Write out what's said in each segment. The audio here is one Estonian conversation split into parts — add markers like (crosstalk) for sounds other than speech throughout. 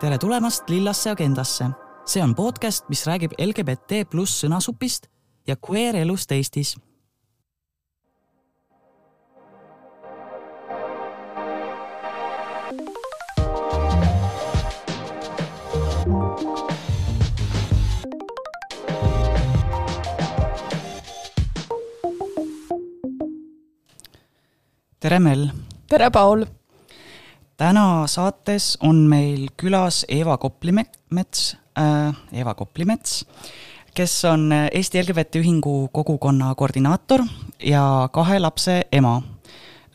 tere tulemast Lillasse agendasse. see on podcast, mis räägib LGBT pluss sõnasupist ja queer elust Eestis. Tere, Mel! tere, Paul! täna saates on meil külas Eeva Koplimets äh,, Eeva Koplimets, kes on Eesti LGBT Ühingu kogukonna koordinaator ja kahe lapse ema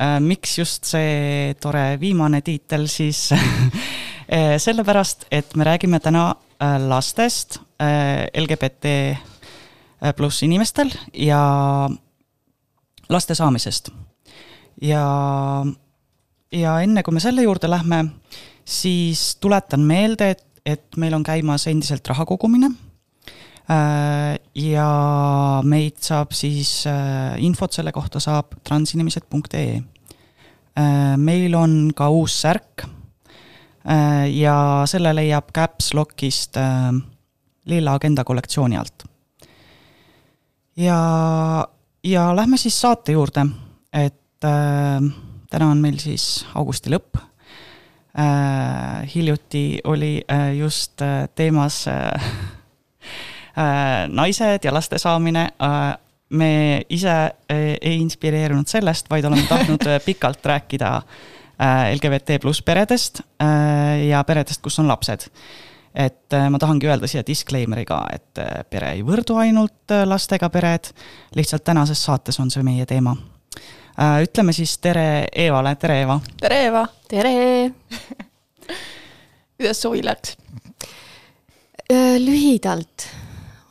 äh,. miks just see tore viimane tiitel siis (laughs) äh, sellepärast, et me räägime täna äh, lastest äh, LGBT äh, pluss inimestel ja laste saamisest. Ja ja enne kui me selle juurde lähme, siis tuletan meelde, et, et meil on käimas endiselt raha kogumine. ja meid saab siis, infot selle kohta saab transinimesed.ee. meil on ka uus särk. ja selle leiab Caps Lockist Lilla Agenda kollektsiooni alt. ja, ja lähme siis saate juurde, et täna on meil siis augusti lõpp äh,. hiljuti oli äh, just äh, teemas äh, (laughs) äh, naised ja laste saamine äh,. me ise äh, ei inspireerunud sellest, vaid oleme tahtnud äh, pikalt rääkida äh, LGBT pluss peredest äh, ja peredest, kus on lapsed et äh, ma tahangi öelda siia disclaimer'iga, et äh, pere ei võrdu ainult lastega pered, lihtsalt tänases saates on see meie teema Äh, ütleme siis tere Eevale, tere Eeva! tere, Eeva! tere! (laughs) kuidas suvi läks? Äh, lühidalt,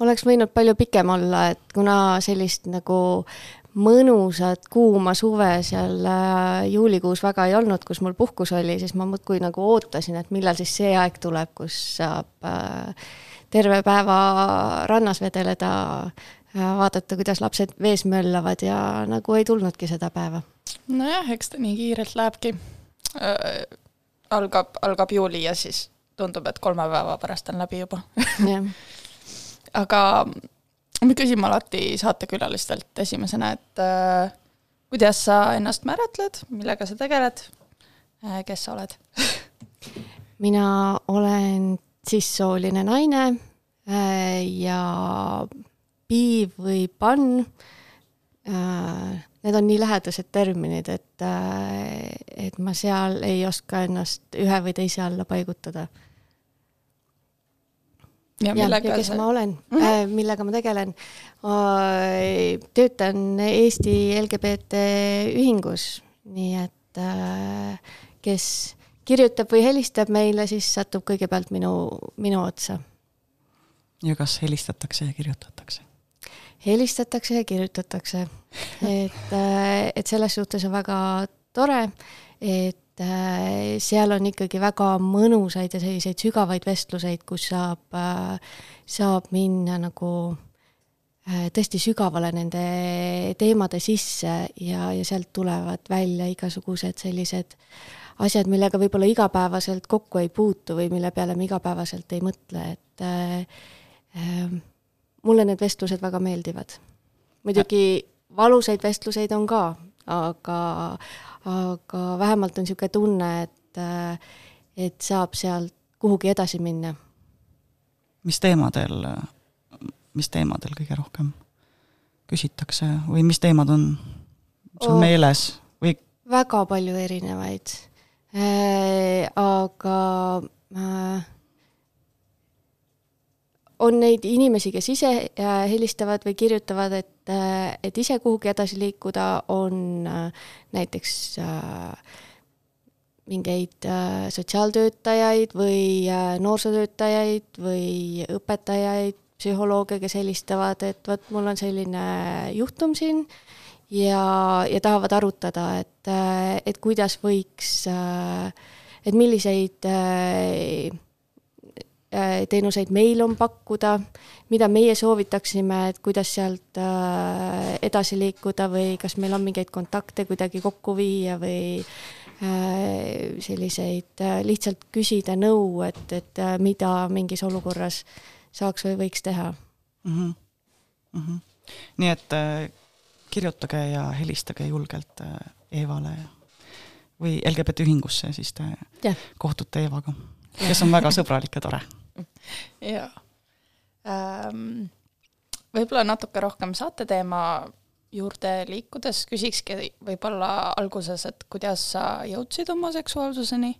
oleks võinud palju pikem olla, et kuna sellist nagu mõnusat kuuma suve seal äh, juulikuus väga ei olnud, kus mul puhkus oli, siis ma muudkui nagu ootasin, et millal siis see aeg tuleb, kus saab terve päeva rannas vedeleda vaadata, kuidas lapsed vees möllavad ja nagu ei tulnudki seda päeva. nojah, eks ta nii kiirelt lähebki äh,. algab, algab juuli ja siis tundub, et kolme päeva pärast on läbi juba (laughs) aga me küsime alati saatekülalistelt esimesena, et äh, kuidas sa ennast määratled, millega sa tegeled äh,, kes sa oled (laughs) mina olen sissooline naine äh, ja bi või pan. Äh, need on nii lähedased terminid, et, äh, et ma seal ei oska ennast ühe või teise alla paigutada. ja, ja, ja kes sa... ma olen mm, -hmm. millega ma tegelen? töötan Eesti LGBT ühingus, nii et kes kirjutab või helistab meile, siis satub kõigepealt minu, minu otsa. ja kas helistatakse ja kirjutatakse? Helistatakse ja kirjutatakse. et, äh, et selles suhtes on väga tore, et äh, seal on ikkagi väga mõnusaid ja selliseid sügavaid vestluseid, kus saab, äh, saab minna nagu tõesti sügavale nende teemade sisse ja, ja sealt tulevad välja igasugused sellised asjad, millega võib-olla igapäevaselt kokku ei puutu või mille peale me igapäevaselt ei mõtle, et äh, mulle need vestlused väga meeldivad. muidugi valusaid vestluseid on ka, aga, aga vähemalt on niisugune tunne, et, et saab sealt kuhugi edasi minna. mis teemadel, mis teemadel kõige rohkem küsitakse või mis teemad on sul oh, meeles või? väga palju erinevaid äh,, aga äh, on neid inimesi, kes ise äh, helistavad või kirjutavad, et, äh, et ise kuhugi edasi liikuda, on äh, näiteks mingeid sotsiaaltöötajaid või noorsootöötajaid või õpetajaid, psühholooge, kes helistavad, et vot mul on selline juhtum siin ja, ja tahavad arutada, et, et kuidas võiks, et milliseid äh, teenuseid meil on pakkuda, mida meie soovitaksime, et kuidas sealt äh, edasi liikuda või kas meil on mingeid kontakte kuidagi kokku viia või äh, selliseid lihtsalt küsida nõu, et, et mida mingis olukorras saaks või võiks teha mm. -hmm. Mm -hmm. nii et kirjutage ja helistage julgelt Eevale või LGBT ühingusse, siis te yeah. kohtute Eevaga kes on väga sõbralik ja tore. (laughs) jaa ähm,. võib-olla natuke rohkem saateteema juurde liikudes küsikski võib-olla alguses, et kuidas sa jõudsid oma seksuaalsuseni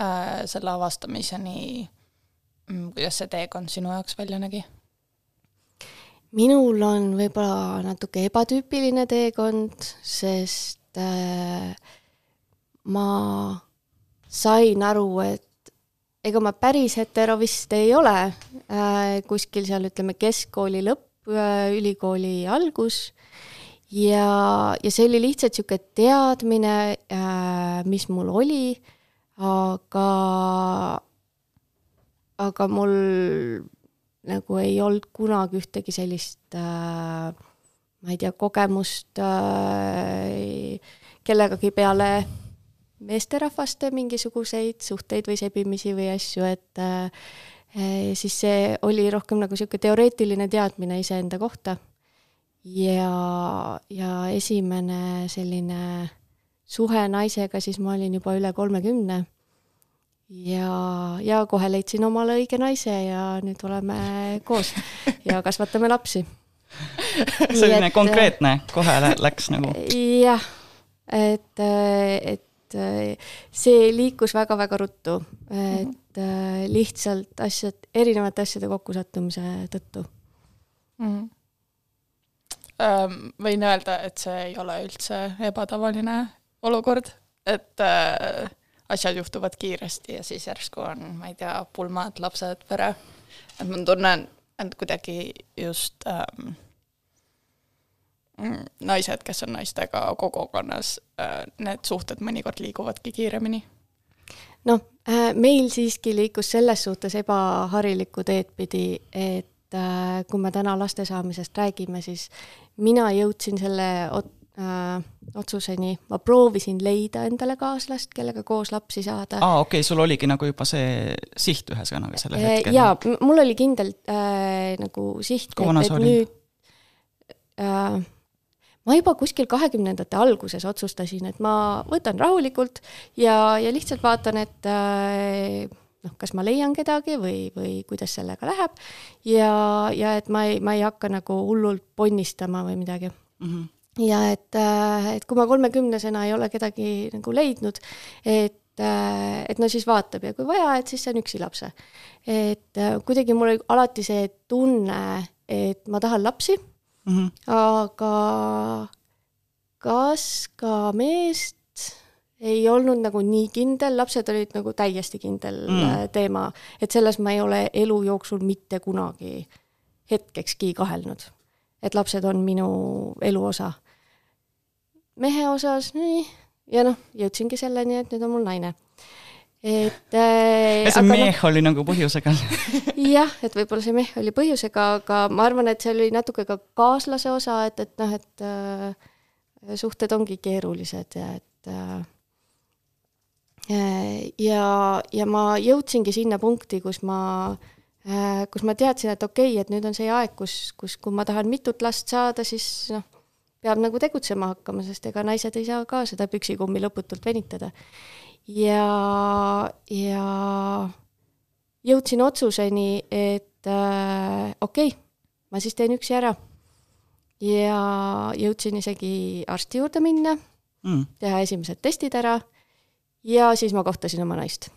äh,, selle avastamiseni, mm, kuidas see teekond sinu jaoks välja nägi? minul on võib-olla natuke ebatüüpiline teekond, sest äh, ma sain aru, et ega ma päris hetero vist ei ole äh,, kuskil seal ütleme keskkooli lõpp äh,, ülikooli algus. Ja, ja see oli lihtsalt niisugune teadmine äh,, mis mul oli, aga, aga mul nagu ei olnud kunagi ühtegi sellist äh, ma ei tea, kogemust äh, kellegagi peale meesterahvaste mingisuguseid suhteid või sebimisi või asju, et äh, siis see oli rohkem nagu niisugune teoreetiline teadmine iseenda kohta. ja, ja esimene selline suhe naisega, siis ma olin juba üle kolmekümne ja, ja kohe leidsin omale õige naise ja nüüd oleme koos ja kasvatame lapsi. selline et, konkreetne, kohe läks nagu. jah, et, et et äh, see liikus väga-väga ruttu, et mm -hmm. lihtsalt asjad, erinevate asjade kokkusattumise tõttu mm. -hmm. võin öelda, et see ei ole üldse ebatavaline olukord, et äh, asjad juhtuvad kiiresti ja siis järsku on, ma ei tea, pulmad, lapsed, pere. et ma tunnen end kuidagi just ähm, naised, kes on naistega kogukonnas, äh, need suhted mõnikord liiguvadki kiiremini? noh, äh, meil siiski liikus selles suhtes ebaharilikku teed pidi, et äh, kui me täna laste saamisest räägime, siis mina jõudsin selle ot-, äh, otsuseni, ma proovisin leida endale kaaslast, kellega koos lapsi saada. aa, okei okay,, sul oligi nagu juba see siht ühesõnaga sellel hetkel? jaa, mul oli kindel äh, nagu siht, et, et nüüd äh, ma juba kuskil kahekümnendate alguses otsustasin, et ma võtan rahulikult ja, ja lihtsalt vaatan, et äh, noh, kas ma leian kedagi või, või kuidas sellega läheb. ja, ja et ma ei, ma ei hakka nagu hullult ponnistama või midagi mm. -hmm ja et, äh, et kui ma kolmekümnesena ei ole kedagi nagu leidnud, et äh, et no siis vaatab ja kui vaja, et siis saan üksi lapse. et kuidagi mul oli alati see tunne, et ma tahan lapsi mm. -hmm. aga kas ka meest ei olnud nagu nii kindel, lapsed olid nagu täiesti kindel mm. Äh, teema, et selles ma ei ole elu jooksul mitte kunagi hetkekski kahelnud. et lapsed on minu elu osa. mehe osas, nii, ja noh, jõudsingi selleni, et nüüd on mul naine et äh,. see noh meeh no, oli nagu põhjusega (laughs) jah, et võib-olla see meeh oli põhjusega, aga ma arvan, et see oli natuke ka kaaslase osa, et, et noh, et äh, suhted ongi keerulised ja et äh, ja, ja ma jõudsingi sinna punkti, kus ma äh,, kus ma teadsin, et okei okay,, et nüüd on see aeg, kus, kus, kui ma tahan mitut last saada, siis noh, peab nagu tegutsema hakkama, sest ega naised ei saa ka seda püksikummi lõputult venitada ja, ja jõudsin otsuseni, et äh, okei okay,, ma siis teen üksi ära. ja jõudsin isegi arsti juurde minna mm., teha esimesed testid ära ja siis ma kohtasin oma naist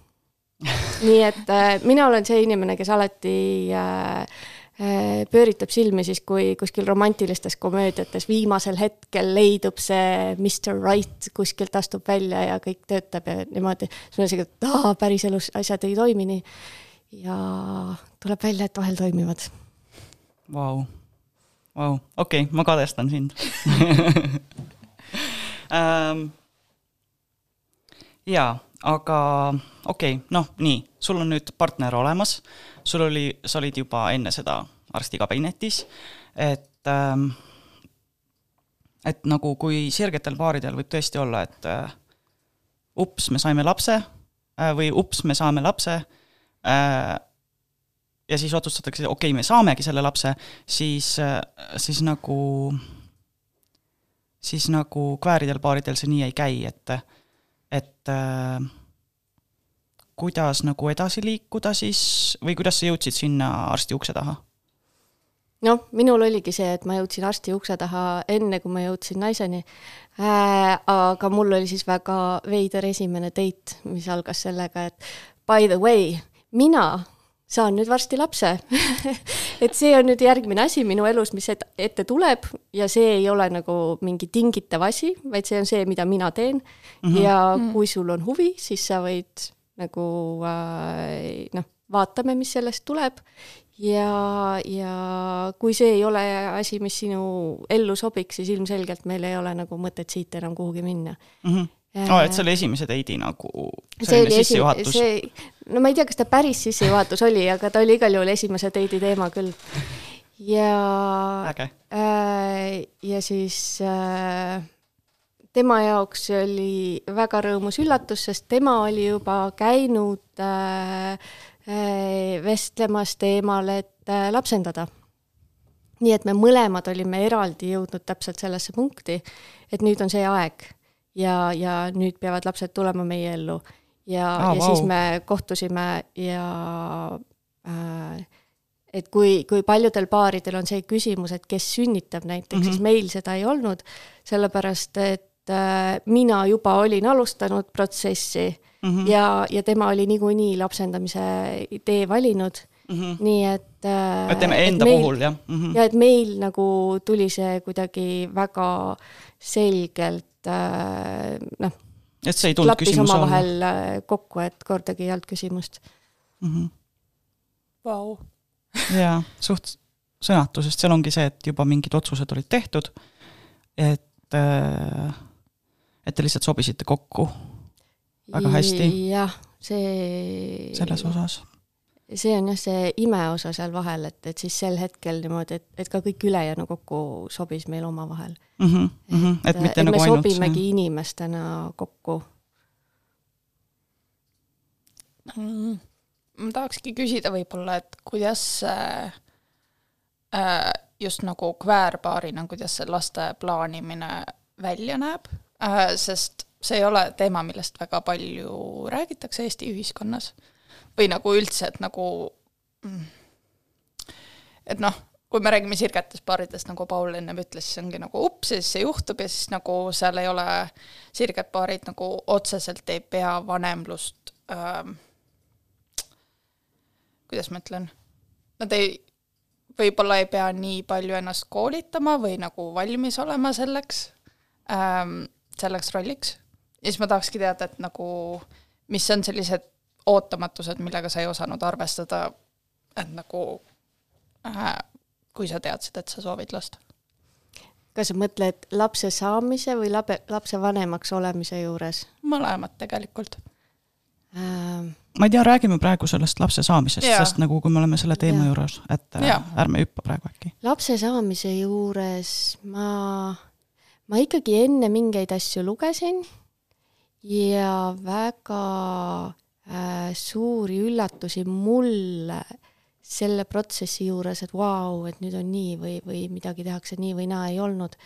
(laughs) nii et äh, mina olen see inimene, kes alati äh, pööritab silmi siis, kui kuskil romantilistes komöödiates viimasel hetkel leidub see Mr Right, kuskilt astub välja ja kõik töötab ja niimoodi. siis ma siuke, et aa, päriselus asjad ei toimi nii. ja tuleb välja, et vahel toimivad. Vau, vau, okei, ma kadestan sind um, (laughs) jaa, aga okei okay,, noh, nii, sul on nüüd partner olemas, sul oli, sa olid juba enne seda arstikabinetis, et ähm, et nagu kui sirgetel paaridel võib tõesti olla, et äh, ups, me saime lapse äh, või ups, me saame lapse äh,, ja siis otsustatakse, okei okay,, me saamegi selle lapse, siis siis nagu, siis nagu kvääridel paaridel see nii ei käi, et, et kuidas nagu edasi liikuda siis või kuidas sa jõudsid sinna arsti ukse taha? Noh, minul oligi see, et ma jõudsin arsti ukse taha enne, kui ma jõudsin naiseni äh,. aga mul oli siis väga veider esimene date, mis algas sellega, et by the way, mina saan nüüd varsti lapse (laughs) et see on nüüd järgmine asi minu elus, mis ette tuleb ja see ei ole nagu mingi tingitav asi, vaid see on see, mida mina teen mm. -hmm. ja mhm. kui sul on huvi, siis sa võid nagu äh, noh, vaatame, mis sellest tuleb ja, ja kui see ei ole asi, mis sinu ellu sobiks, siis ilmselgelt meil ei ole nagu mõtet siit enam kuhugi minna mm. -hmm. Oh, et see oli esimese date'i nagu selline sissejuhatus? no ma ei tea, kas ta päris sissejuhatus oli, aga ta oli igal juhul esimese date'i teema küll. ja äge äh,. ja siis äh, tema jaoks oli väga rõõmus üllatus, sest tema oli juba käinud Äh, vestlemas teemal, et äh, lapsendada. nii et me mõlemad olime eraldi jõudnud täpselt sellesse punkti, et nüüd on see aeg ja, ja nüüd peavad lapsed tulema meie ellu. ja ah,, ja wow. siis me kohtusime ja äh, et kui, kui paljudel paaridel on see küsimus, et kes sünnitab näiteks mm, -hmm. siis meil seda ei olnud, sellepärast et äh, mina juba olin alustanud protsessi mm -hmm. ja, ja tema oli niikuinii lapsendamise tee valinud mm. -hmm. nii et äh,. et tema enda meil, puhul, jah mm? -hmm. ja et meil nagu tuli see kuidagi väga selgelt äh, noh, et see ei tulnud küsimuse alla? omavahel äh, kokku, et kordagi ei olnud küsimust mm. -hmm. Vau. jaa, suht sõnatu, sest seal ongi see, et juba mingid otsused olid tehtud, et, äh, et te lihtsalt sobisite kokku väga hästi. jah, see selles osas. see on jah, see imeosa seal vahel, et, et siis sel hetkel niimoodi, et, et ka kõik ülejäänu kokku sobis meil omavahel mm. -hmm, et, mm -hmm. et mitte et nagu me ainult sobimegi see... inimestena kokku mm,. ma tahakski küsida võib-olla, et kuidas äh, äh, just nagu kväärpaarina, kuidas see laste plaanimine välja näeb äh,, sest see ei ole teema, millest väga palju räägitakse Eesti ühiskonnas. või nagu üldse, et nagu mm, et noh, kui me räägime sirgetest paaridest, nagu Paul ennem ütles, siis ongi nagu ups ja siis see juhtub ja siis nagu seal ei ole, sirged paarid nagu otseselt ei pea vanemlust ähm,, kuidas ma ütlen, nad ei, võib-olla ei pea nii palju ennast koolitama või nagu valmis olema selleks ähm,, selleks rolliks ja siis ma tahakski teada, et nagu mis on sellised ootamatused, millega sa ei osanud arvestada, et nagu äh, kui sa teadsid, et sa soovid last? kas sa mõtled lapse saamise või labe, lapse vanemaks olemise juures? mõlemat tegelikult ähm.. ma ei tea, räägime praegu sellest lapse saamisest, sest nagu kui me oleme selle teema ja. juures, et äh, ja. ärme hüppa praegu äkki. lapse saamise juures ma, ma ikkagi enne mingeid asju lugesin ja väga äh, suuri üllatusi mulle selle protsessi juures, et vau wow,, et nüüd on nii või, või midagi tehakse nii või naa, ei olnud.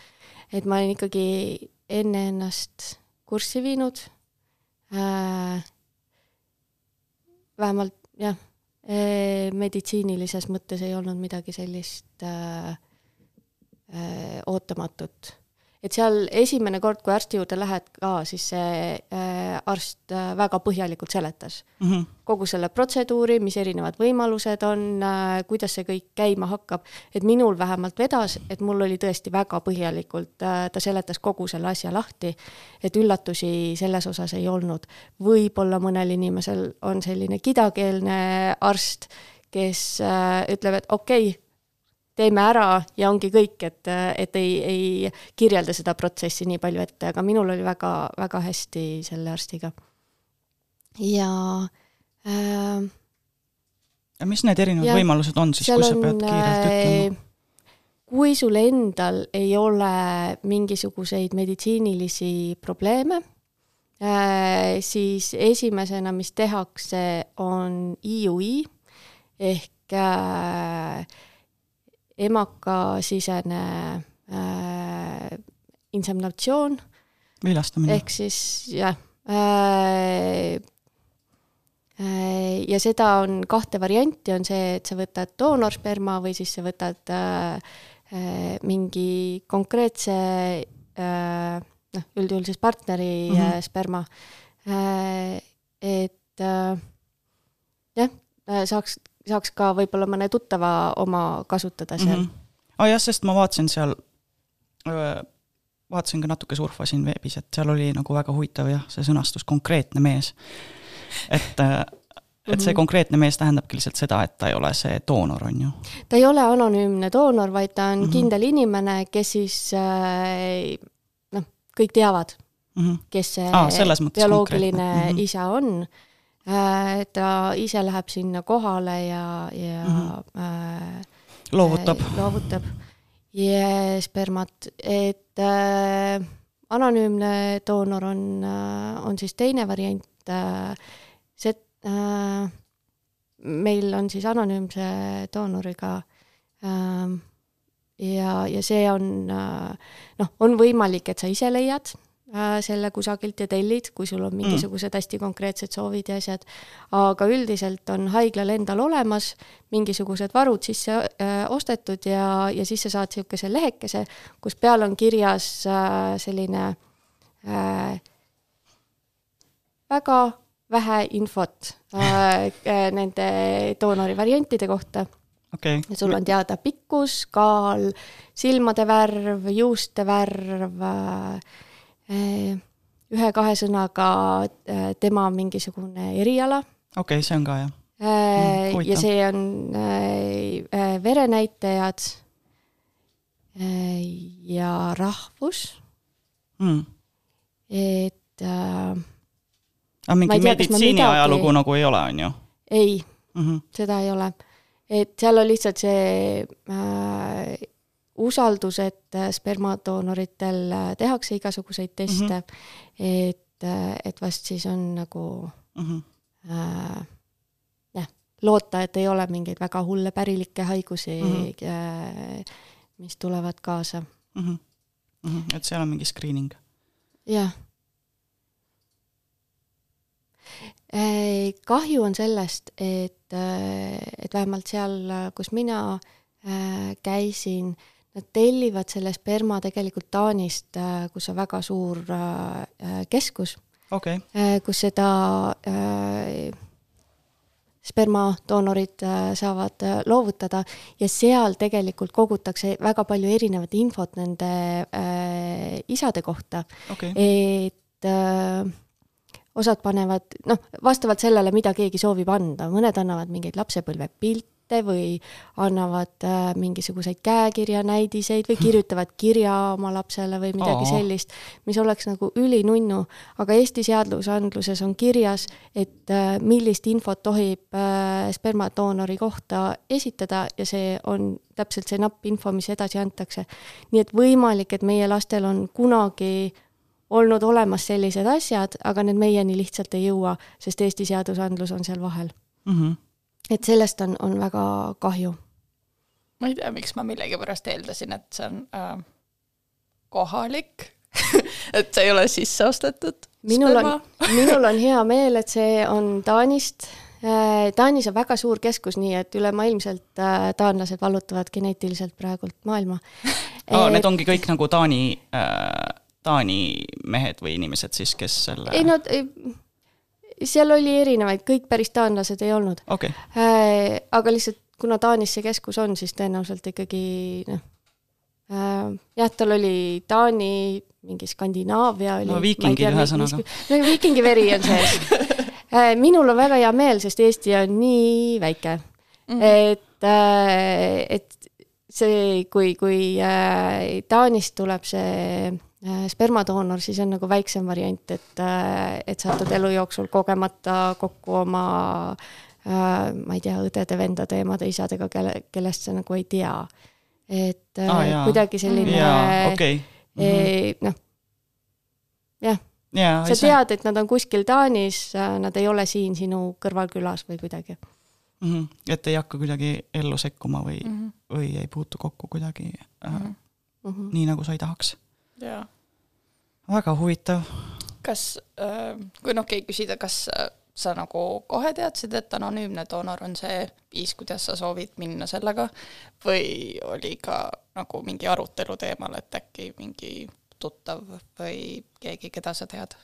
et ma olen ikkagi enne ennast kurssi viinud äh,, vähemalt jah äh,, meditsiinilises mõttes ei olnud midagi sellist äh, äh, ootamatut et seal esimene kord, kui arsti juurde lähed ka, siis see äh, arst äh, väga põhjalikult seletas mm -hmm. kogu selle protseduuri, mis erinevad võimalused on äh,, kuidas see kõik käima hakkab, et minul vähemalt vedas, et mul oli tõesti väga põhjalikult ta seletas kogu selle asja lahti, et üllatusi selles osas ei olnud. võib-olla mõnel inimesel on selline kidakeelne arst, kes ütleb, et okei okay,, teeme ära ja ongi kõik, et, et ei, ei kirjelda seda protsessi nii palju ette, aga minul oli väga, väga hästi selle arstiga ja äh, ja mis need erinevad Jah, võimalused on siis, kui sa pead kiirelt ütlema? kui sul endal ei ole mingisuguseid meditsiinilisi probleeme, siis esimesena, mis tehakse, on IUI ehk äh, emakasisene äh, inseminatsioon viljastamine? ehk siis jah äh,, ja seda on kahte varianti, on see, et sa võtad doonorsperma või siis sa võtad äh, äh, mingi konkreetse äh, noh, üldjuhul siis partneri mm -hmm. sperma. et jah, saaks, saaks ka võib-olla mõne tuttava oma kasutada seal mm. -hmm. ah, jah, sest ma vaatasin seal, vaatasin ka natuke surfasin veebis, et seal oli nagu väga huvitav jah, see sõnastus, konkreetne mees et et see mhm. konkreetne mees tähendabki lihtsalt seda, et ta ei ole see doonor, on ju? ta ei ole anonüümne doonor, vaid ta on mm -hmm. kindel inimene, kes siis äh, noh, kõik teavad mm, -hmm. kes see ah, bioloogiline mm -hmm. isa on. Äh, ta ise läheb sinna kohale ja, ja mm -hmm. äh, loovutab. äh,, loovutab. Ja spermat, et äh, anonüümne doonor on, on siis teine variant äh, see äh, meil on siis anonüümse doonoriga äh, ja, ja see on äh, noh, on võimalik, et sa ise leiad äh, selle kusagilt ja tellid, kui sul on mm. mingisugused mm. hästi konkreetsed soovid ja asjad. aga üldiselt on haiglal endal olemas mingisugused varud sisse äh, ostetud ja, ja siis sa saad niisuguse lehekese, kus peal on kirjas äh, selline äh, väga vähe infot äh, äh, nende doonori variantide kohta okay.. sul on teada pikkus, kaal, silmade värv, juuste värv äh,, ühe-kahe sõnaga äh, tema mingisugune eriala. okei okay,, see on ka jah äh, mm,. ja see on äh, äh, verenäitajad äh, ja rahvus mm.. et äh, aga mingi meditsiini ajalugu nagu ei ole, on ju? ei mm, -hmm. seda ei ole. et seal on lihtsalt see äh, usaldus, et spermadoonoritel tehakse igasuguseid teste mm, -hmm. et, et vast siis on nagu mm -hmm. äh, jah, loota, et ei ole mingeid väga hulle pärilikke haigusi mm, -hmm. äh, mis tulevad kaasa mm. -hmm. Mm -hmm. et seal on mingi screening? jah Äh, kahju on sellest, et, äh, et vähemalt seal, kus mina äh, käisin, nad tellivad selle sperma tegelikult Taanist, kus on väga suur keskus okay., kus seda spermadoonorid saavad loovutada. Ja seal tegelikult kogutakse väga palju erinevat infot nende äh, isade kohta. Okay.. et äh, osad panevad, noh, vastavalt sellele, mida keegi soovib anda, mõned annavad mingeid lapsepõlvepilte või annavad äh, mingisuguseid käekirjanäidiseid või kirjutavad kirja oma lapsele või midagi Oo. sellist, mis oleks nagu ülinunnu, aga Eesti seadusandluses on kirjas, et äh, millist infot tohib äh, spermadoonori kohta esitada ja see on täpselt see napp info, mis edasi antakse. nii et võimalik, et meie lastel on kunagi olnud olemas sellised asjad, aga need meieni lihtsalt ei jõua, sest Eesti seadusandlus on seal vahel mm. -hmm. Et sellest on, on väga kahju. ma ei tea, miks ma millegipärast eeldasin, et see on äh, kohalik (laughs) et see ei ole sisse ostetud. minul on, (laughs) minul on hea meel, et see on Taanist äh, Taanis on väga suur keskus, nii et ülemaailmselt äh, taanlased vallutavad geneetiliselt praegult maailma oh,. Need ongi kõik nagu Taani äh Taani mehed või inimesed siis, kes selle ei no seal oli erinevaid, kõik päris taanlased ei olnud okay.. Äh, aga lihtsalt, kuna Taanis see keskus on, siis tõenäoliselt ikkagi noh äh,, jah, tal oli Taani, mingi Skandinaavia oli no viikingid ühesõnaga. no viikingi veri on sees äh,. minul on väga hea meel, sest Eesti on nii väike mm, -hmm. et et see, kui, kui Taanist tuleb see spermadoonor, siis on nagu väiksem variant, et, äh, et satud elu jooksul kogemata kokku oma äh, ma ei tea, õdede-vendade, emade-isadega, kelle, kellest sa nagu ei tea. et ah, jaa. kuidagi selline jaa, okei. eh, noh, jah, jaa, sa tead, et nad on kuskil Taanis, nad ei ole siin sinu kõrvalkülas või kuidagi. Mhm. et ei hakka kuidagi ellu sekkuma või mm. -hmm. või ei puutu kokku kuidagi äh, mm Mhm. -hmm. Nii, nagu sa ei tahaks. jaa. Väga huvitav. kas, kui noh, keegi küsida, kas äh, sa nagu kohe teadsid, et anonüümne doonor on see viis, kuidas sa soovid minna sellega või oli ka nagu mingi arutelu teemal, et äkki mingi tuttav või keegi, keda sa tead?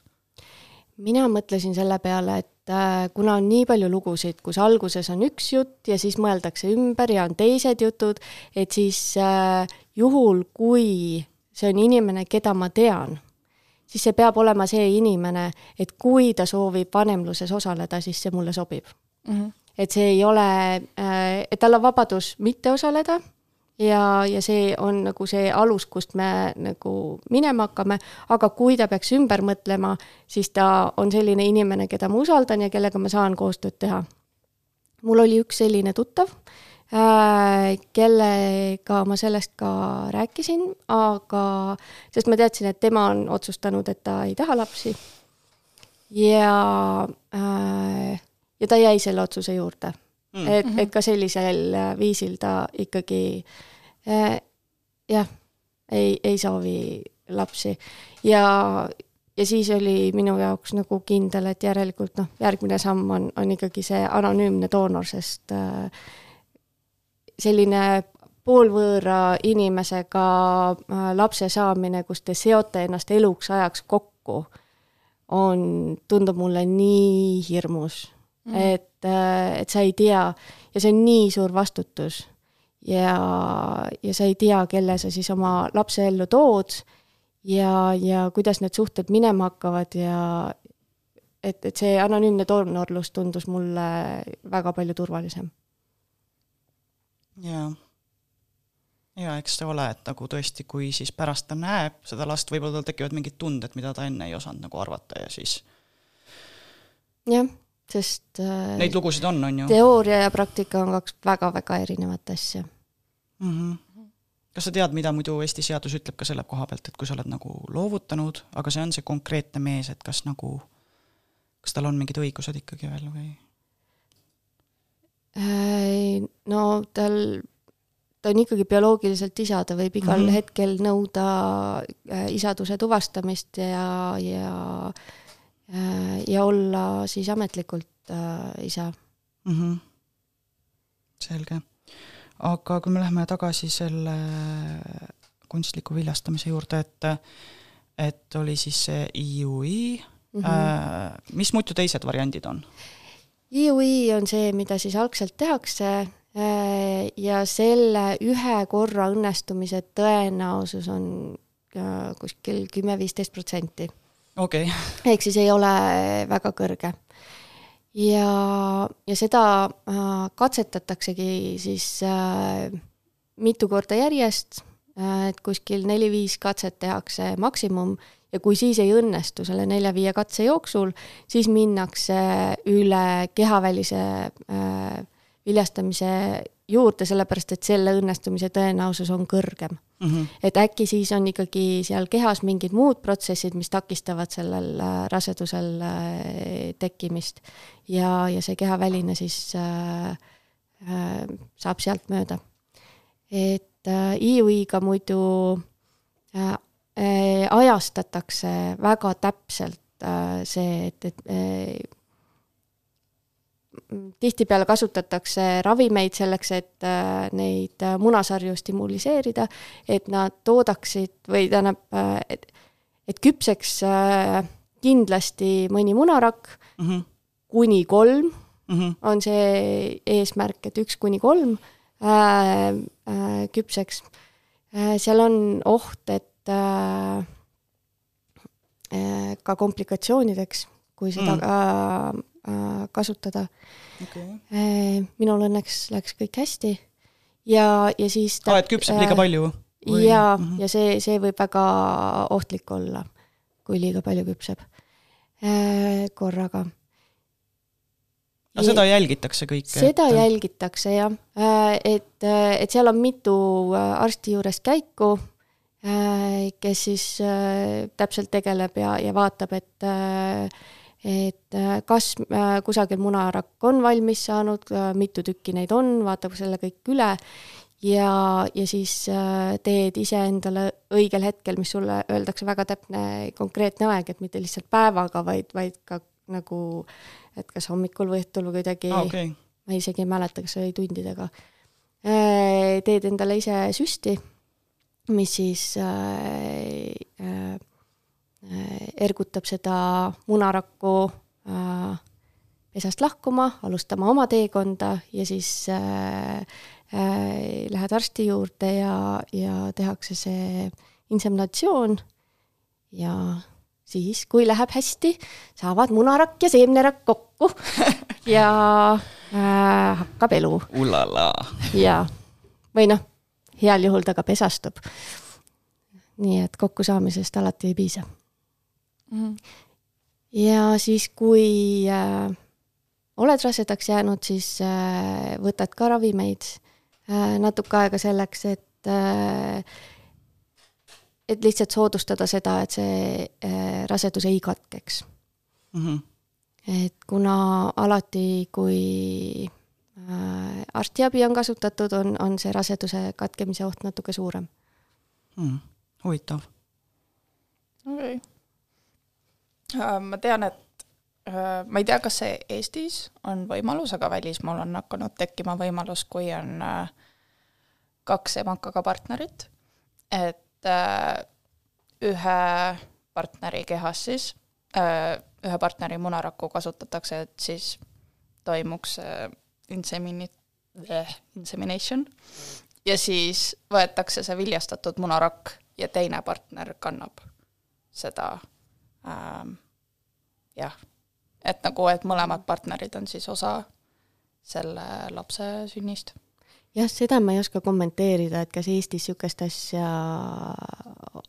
mina mõtlesin selle peale, et äh, kuna on nii palju lugusid, kus alguses on üks jutt ja siis mõeldakse ümber ja on teised jutud, et siis äh, juhul, kui see on inimene, keda ma tean, siis see peab olema see inimene, et kui ta soovib vanemluses osaleda, siis see mulle sobib. et see ei ole, et tal on vabadus mitte osaleda ja, ja see on nagu see alus, kust me nagu minema hakkame, aga kui ta peaks ümber mõtlema, siis ta on selline inimene, keda ma usaldan ja kellega ma saan koostööd teha. mul oli üks selline tuttav, kellega ma sellest ka rääkisin, aga sest ma teadsin, et tema on otsustanud, et ta ei taha lapsi. ja, ja ta jäi selle otsuse juurde Mm. et, et ka sellisel viisil ta ikkagi äh, jah, ei, ei soovi lapsi ja, ja siis oli minu jaoks nagu kindel, et järelikult noh, järgmine samm on, on ikkagi see anonüümne doonor, sest äh, selline poolvõõra inimesega äh, lapse saamine, kus te seote ennast eluks ajaks kokku, on, tundub mulle nii hirmus mm., et, et sa ei tea ja see on nii suur vastutus ja, ja sa ei tea, kelle sa siis oma lapse ellu tood ja, ja kuidas need suhted minema hakkavad ja et, et see anonüümne doonorlus tundus mulle väga palju turvalisem. jaa. ja eks ta ole, et nagu tõesti, kui siis pärast ta näeb seda last, võib-olla tal tekivad mingid tunded, mida ta enne ei osanud nagu arvata ja siis jah, sest äh, neid lugusid on, on ju teooria ja praktika on kaks väga-väga erinevat asja. mm. -hmm. kas sa tead, mida muidu Eesti seadus ütleb ka selle koha pealt, et kui sa oled nagu loovutanud, aga see on see konkreetne mees, et kas nagu, kas tal on mingid õigused ikkagi veel või? No tal, ta on ikkagi bioloogiliselt isa, ta võib igal mm. -hmm. hetkel nõuda äh, isaduse tuvastamist ja, ja äh, ja olla siis ametlikult äh, isa. mm. -hmm. selge. aga kui me läheme tagasi selle kunstliku viljastamise juurde, et et oli siis see IUI mm. -hmm. äh, mis muidu teised variandid on? IUI on see, mida siis algselt tehakse äh, ja selle ühe korra õnnestumise tõenäosus on äh, kuskil kümme-viisteist protsenti. okei okay., ehk siis ei ole väga kõrge. ja, ja seda äh, katsetataksegi siis mitu korda järjest et kuskil neli-viis katset tehakse maksimum ja kui siis ei õnnestu selle nelja-viie katse jooksul, siis minnakse üle kehavälise äh, viljastamise juurde, sellepärast et selle õnnestumise tõenäosus on kõrgem mm. -hmm. et äkki siis on ikkagi seal kehas mingid muud protsessid, mis takistavad sellel äh, rasedusel äh, tekkimist ja, ja see kehaväline siis äh, äh, saab sealt mööda. et äh, IUI-ga muidu äh, äh, ajastatakse väga täpselt äh, see, et, et äh, tihtipeale kasutatakse ravimeid selleks, et äh, neid äh, munasarju stimuliseerida, et nad toodaksid või tähendab, et, et küpseks äh, kindlasti mõni munarakk, Mm -hmm. kuni kolm Mm -hmm. on see eesmärk, et üks kuni kolm äh, äh, küpseks äh,. seal on oht, et äh, äh, ka komplikatsioonideks, kui seda Mm. äh, kasutada okay.. äh,. minul õnneks läks kõik hästi ja, ja siis aa, et küpseb liiga palju? Või- ja mhm., ja see, see võib väga ohtlik olla, kui liiga palju küpseb äh, korraga. aga seda jälgitakse kõike? seda jälgitakse jah, et, et seal on mitu äh, arsti juures käiku, kes siis äh, täpselt tegeleb ja, ja vaatab, et et äh, kas äh, kusagil munarakk on valmis saanud, mitu tükki neid on, vaatab selle kõik üle ja, ja siis äh, teed iseendale õigel hetkel, mis sulle öeldakse väga täpne konkreetne aeg, et mitte lihtsalt päevaga, vaid, vaid ka nagu, et kas hommikul või õhtul või kuidagi aa, okei. ma isegi ei mäleta, kas oli tundidega. teed endale ise süsti, mis siis äh, äh, ergutab seda munarakku äh, pesast lahkuma, alustama oma teekonda ja siis äh, äh, lähed arsti juurde ja, ja tehakse see inseminatsioon. Ja siis, kui läheb hästi, saavad munarakk ja seemnerakk kokku (laughs) ja äh, hakkab elu. Ulala. ja, või noh, heal juhul ta ka pesastub. nii et kokkusaamisest alati ei piisa. Mhm. ja siis, kui äh, oled rasedaks jäänud, siis äh, võtad ka ravimeid äh, natuke aega selleks, et äh, et lihtsalt soodustada seda, et see äh, rasedus ei katkeks. Mhm. et kuna alati, kui äh, arstiabi on kasutatud, on, on see raseduse katkemise oht natuke suurem. Hmm. huvitav. okei. ma tean, et äh, ma ei tea, kas see Eestis on võimalus, aga välismaal on hakanud tekkima võimalus, kui on äh, kaks emakaga partnerit, et äh, ühe partneri kehas siis, ühe partneri munaraku kasutatakse, et siis toimuks äh, insemini-, insemination ja siis võetakse see viljastatud munarakk ja teine partner kannab seda ähm, jah, et nagu, et mõlemad partnerid on siis osa selle lapse sünnist. jah, seda ma ei oska kommenteerida, et kas Eestis niisugust asja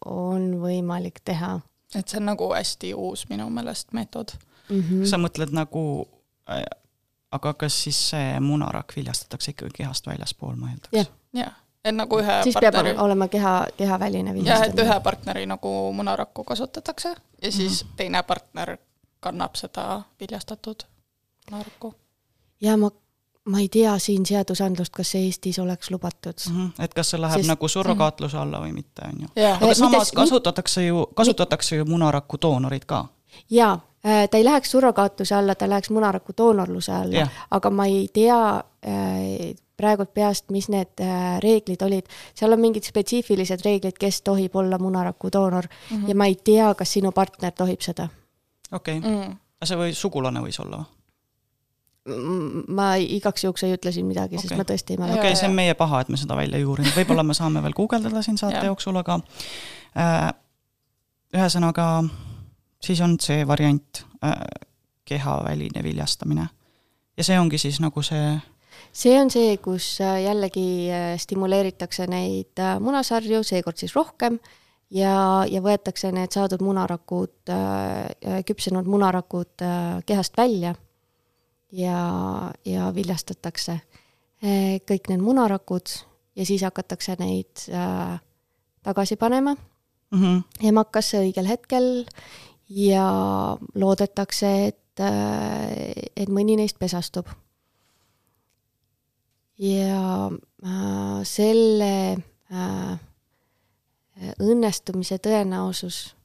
on võimalik teha et see on nagu hästi uus minu meelest meetod. mm. -hmm. sa mõtled nagu, aga kas siis see munarakk viljastatakse ikkagi kehast väljaspool, ma eeldaks Jah.? et nagu ühe siis peab partneri, olema keha, kehaväline jah, et viljastamine. ühe partneri nagu munarakku kasutatakse ja siis Mhm. teine partner kannab seda viljastatud munarakku. ja ma, ma ei tea siin seadusandlust, kas see Eestis oleks lubatud. Mhm. et kas see läheb Sest- nagu surrogaatluse alla või mitte, on ju. aga Eh, samas kasutatakse ju, kasutatakse ju munaraku doonorid ka. jaa, ta ei läheks surrogaatluse alla, ta läheks munaraku doonorluse alla aga ma ei tea äh, praegult peast, mis need äh, reeglid olid. seal on mingid spetsiifilised reeglid, kes tohib olla munaraku doonor mm -hmm. ja ma ei tea, kas sinu partner tohib seda. okei okay., mm. aga see või sugulane võis olla või? ma igaks juhuks ei ütle siin midagi okay., sest Okei. ma tõesti ei okei mäleta. okay,, see on meie paha, et me seda välja ei uurinud, võib-olla me saame veel guugeldada siin saate jooksul, aga äh, ühesõnaga siis on see variant äh,, kehaväline viljastamine. ja see ongi siis nagu see, see on see, kus äh, jällegi äh, stimuleeritakse neid äh, munasarju, seekord siis rohkem ja, ja võetakse need saadud munarakud, küpsenud munarakud kehast välja ja, ja viljastatakse kõik need munarakud ja siis hakatakse neid tagasi panema mm -hmm. emakasse õigel hetkel ja loodetakse, et, et mõni neist pesastub. ja äh, selle äh, õnnestumise tõenäosus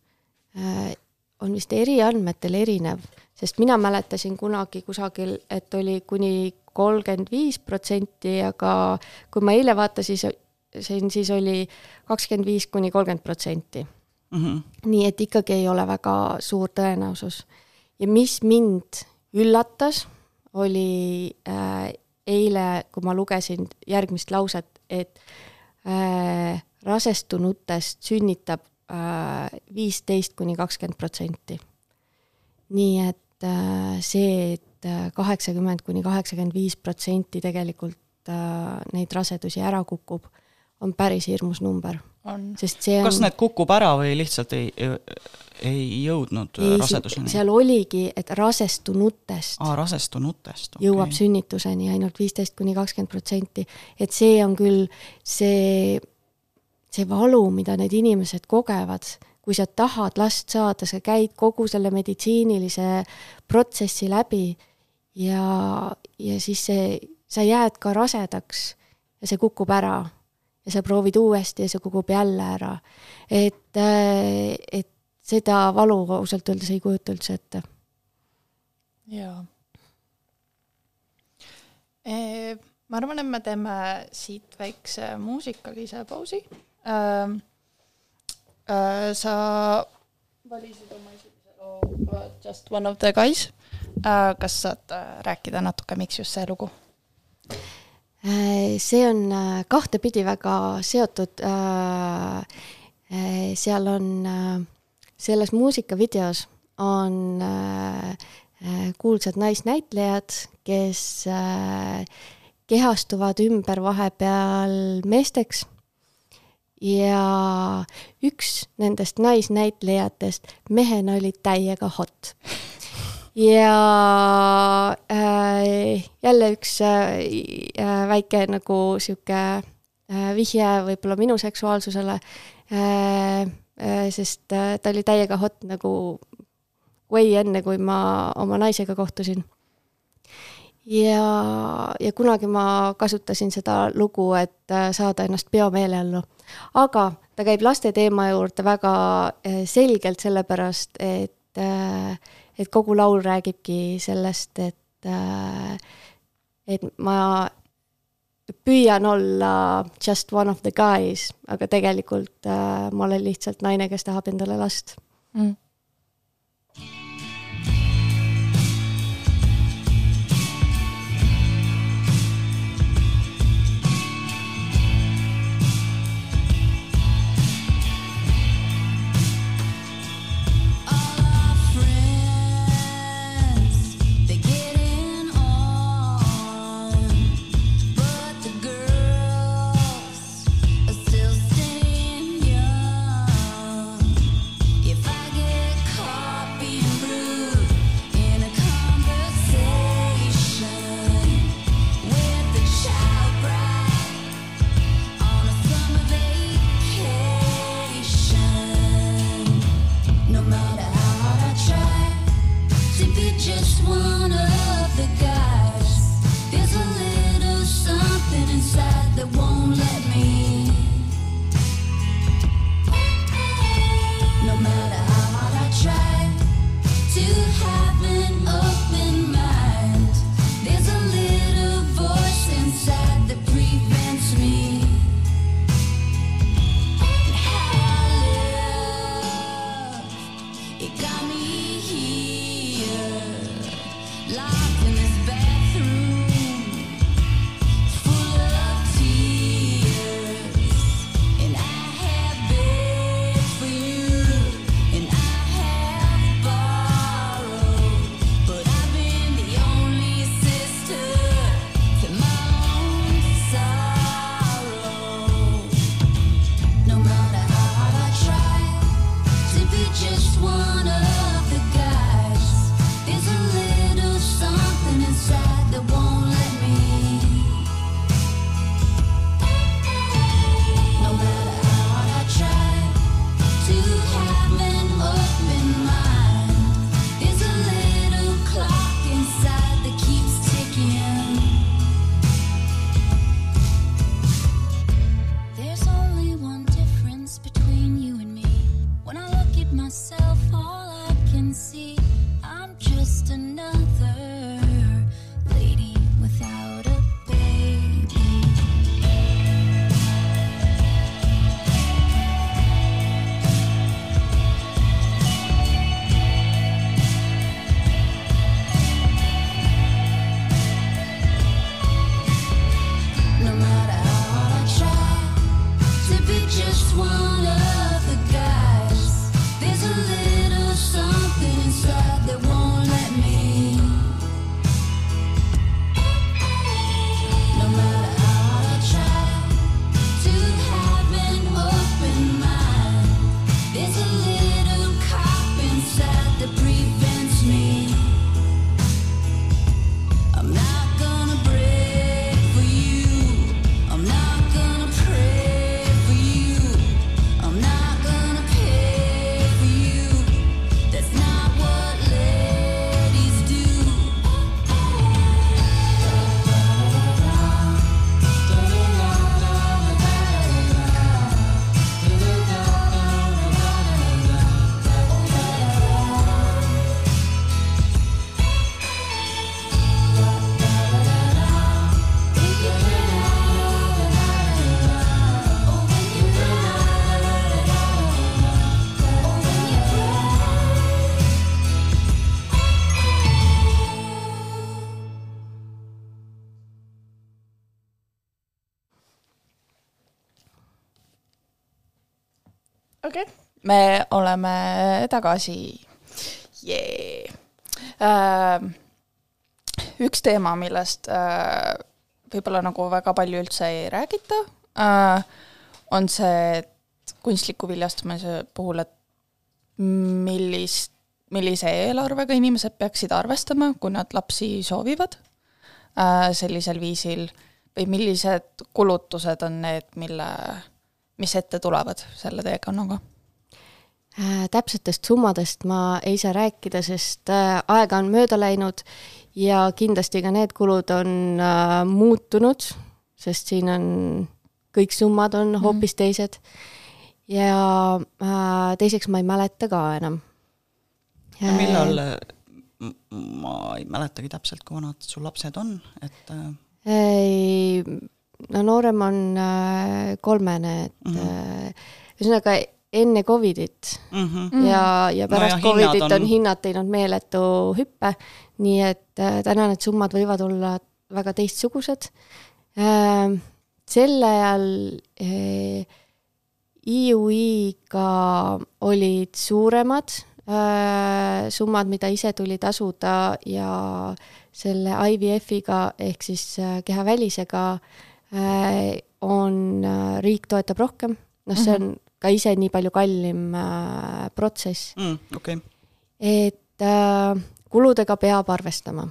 äh, on vist eri andmetel erinev, sest mina mäletasin kunagi kusagil, et oli kuni kolmkümmend viis protsenti, aga kui ma eile vaatasin, siis oli kakskümmend viis kuni kolmkümmend protsenti Mm -hmm. nii et ikkagi ei ole väga suur tõenäosus. ja mis mind üllatas, oli äh, eile, kui ma lugesin järgmist lauset, et äh, rasestunutest sünnitab viisteist kuni kakskümmend protsenti. nii et äh, see et kaheksakümmend kuni kaheksakümmend viis protsenti tegelikult äh, neid rasedusi ära kukub, on päris hirmus number on. sest see on kas need kukub ära või lihtsalt ei, ei jõudnud ei, raseduseni? seal oligi, et rasestunutest aa, rasestunutest okay. jõuab sünnituseni ainult viisteist kuni kakskümmend protsenti. et see on küll see, see valu, mida need inimesed kogevad, kui sa tahad last saada, sa käid kogu selle meditsiinilise protsessi läbi ja, ja siis see, sa jääd ka rasedaks ja see kukub ära ja sa proovid uuesti ja see kukub jälle ära. et, et seda valu ausalt öeldes ei kujuta üldse ette jaa. ma arvan, et me teeme siit väikse muusikalise pausi. sa valisid oma esimese loo Just one of the guys. kas saad äh, rääkida natuke, miks just see lugu? Äh, see on äh, kahtepidi väga seotud. seal on, selles muusikavideos on äh, äh, kuulsad naisnäitlejad, kes äh, kehastuvad ümber vahepeal meesteks ja üks nendest naisnäitlejatest mehena oli täiega hot. (laughs) ja äh, jälle üks äh, väike nagu sihuke äh, vihje võib-olla minu seksuaalsusele äh,, äh, sest äh, ta oli täiega hot nagu way enne, kui ma oma naisega kohtusin. ja, ja kunagi ma kasutasin seda lugu, et äh, saada ennast peomeeleollu. aga ta käib laste teema juurde väga äh, selgelt, sellepärast et äh, et kogu laul räägibki sellest, et, et ma püüan olla just one of the guys, aga tegelikult äh, ma olen lihtsalt naine, kes tahab endale last mm.. Me oleme tagasi yeah.. Äh, üks teema, millest äh, võib-olla nagu väga palju üldse ei räägita äh,, on see, kunstliku viljastamise puhul, et millist, millise eelarvega inimesed peaksid arvestama, kui nad lapsi soovivad äh, sellisel viisil või millised kulutused on need, mille, mis ette tulevad selle teekonnaga? Äh, täpsetest summadest ma ei saa rääkida, sest äh, aega on mööda läinud ja kindlasti ka need kulud on äh, muutunud, sest siin on, kõik summad on hoopis teised. ja äh, teiseks ma ei mäleta ka enam. millal, ma ei mäletagi täpselt, kui vanad su lapsed on, et äh, ei, no noorem on äh, kolmene, et Mhm. äh, ühesõnaga enne Covidit mm -hmm. Mm. ja, ja pärast ja no, hinnad Covidit on, on- on hinnad teinud meeletu hüppe, nii et äh, täna need summad võivad olla väga teistsugused äh,. sel ajal äh, IUI-ga olid suuremad äh, summad, mida ise tuli tasuda ja selle IVF-iga ehk siis äh, kehavälisega äh, on äh,, riik toetab rohkem, noh, see on ka ise nii palju kallim äh, protsess, mm,. okay., et äh, kuludega peab arvestama.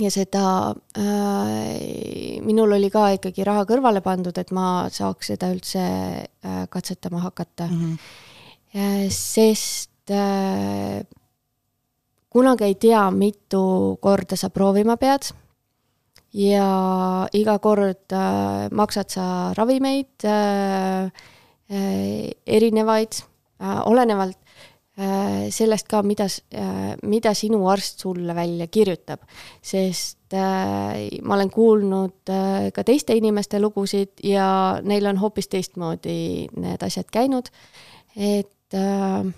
ja seda äh,, minul oli ka ikkagi raha kõrvale pandud, et ma saaks seda üldse äh, katsetama hakata mm. -hmm. Äh, sest äh, kunagi ei tea, mitu korda sa proovima pead ja iga kord äh, maksad sa ravimeid äh, erinevaid äh,, olenevalt äh, sellest ka, mida, mida sinu arst sulle välja kirjutab. sest äh, ma olen kuulnud äh, ka teiste inimeste lugusid ja neil on hoopis teistmoodi need asjad käinud et äh,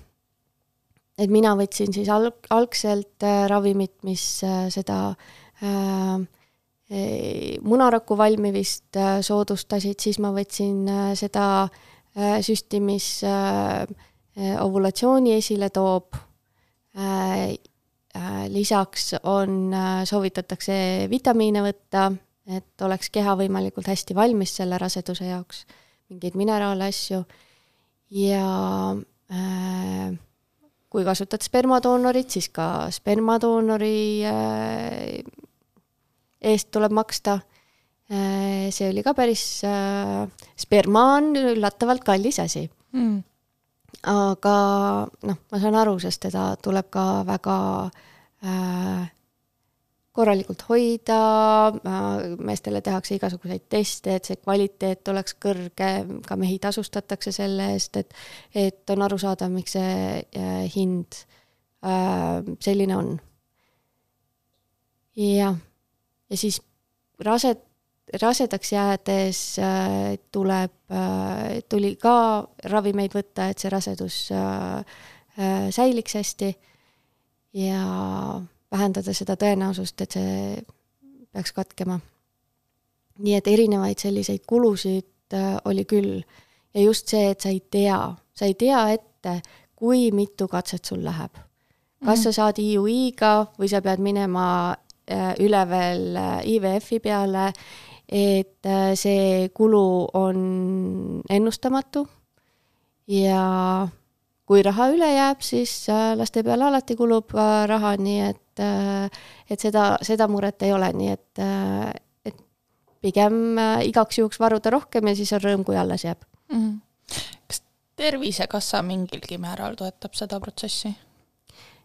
et mina võtsin siis alg-, algselt äh, ravimit, mis äh, seda äh, munaraku valmimist äh, soodustasid, siis ma võtsin äh, seda äh, süsti, mis äh, eh, ovulatsiooni esile toob äh,. Äh, lisaks on, soovitatakse vitamiine võtta, et oleks keha võimalikult hästi valmis selle raseduse jaoks, mingeid mineraale, asju ja äh, kui kasutad spermadoonorit, siis ka spermadoonori äh, eest tuleb maksta äh,. See oli ka päris äh,, sperma on üllatavalt kallis asi, Mm. aga noh, ma saan aru, sest teda tuleb ka väga äh, korralikult hoida äh,, meestele tehakse igasuguseid teste, et see kvaliteet oleks kõrge, ka mehi tasustatakse selle eest, et et on arusaadav, miks see äh, hind äh, selline on. jah, ja siis rased, rasedaks jäädes äh, tuleb äh,, tuli ka ravimeid võtta, et see rasedus äh, säiliks hästi ja vähendada seda tõenäosust, et see peaks katkema. nii et erinevaid selliseid kulusid oli küll ja just see, et sa ei tea, sa ei tea ette, kui mitu katset sul läheb. kas sa saad IUI-ga või sa pead minema üle veel IVF-i peale, et äh, see kulu on ennustamatu ja kui raha üle jääb, siis äh, laste peale alati kulub äh, raha, nii et, et seda, seda muret ei ole, nii et, et pigem äh, igaks juhuks varuda rohkem ja siis on rõõm, kui alles jääb. Mm. kas Tervisekassa mingilgi määral toetab seda protsessi?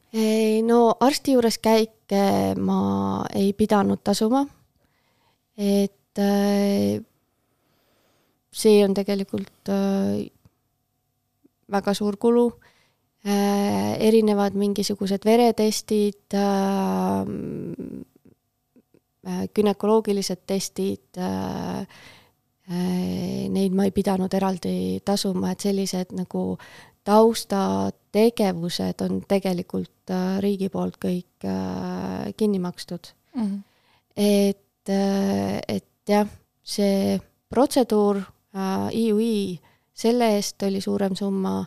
Ei, no arsti juures käike ma ei pidanud tasuma. et äh, see on tegelikult äh, väga suur kulu äh,. erinevad mingisugused veretestid günekoloogilised testid neid ma ei pidanud eraldi tasuma, et sellised nagu taustategevused on tegelikult riigi poolt kõik kinni makstud. Mm. et, et jah, see protseduur äh, IUI selle eest oli suurem summa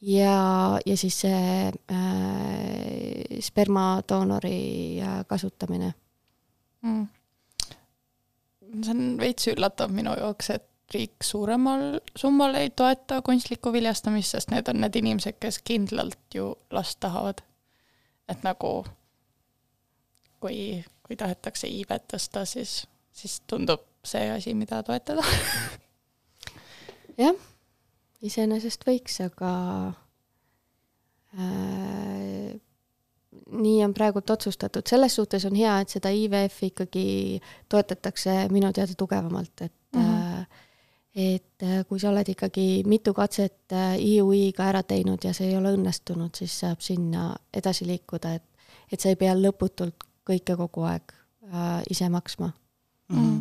ja, ja siis see äh, spermadoonori äh, kasutamine mm.. see on veits üllatav minu jaoks, et riik suuremal summal ei toeta kunstlikku viljastamist, sest need on need inimesed, kes kindlalt ju last tahavad. et nagu kui, kui tahetakse iivet tõsta, siis, siis tundub see asi, mida toetada. jah, iseenesest võiks, aga äh, nii on praegult otsustatud, selles suhtes on hea, et seda IVF-i ikkagi toetatakse minu teada tugevamalt, et mm. -hmm. et äh, kui sa oled ikkagi mitu katset äh, IUI-ga ära teinud ja see ei ole õnnestunud, siis saab sinna edasi liikuda, et, et sa ei pea lõputult kõike kogu aeg äh, ise maksma. Mhm.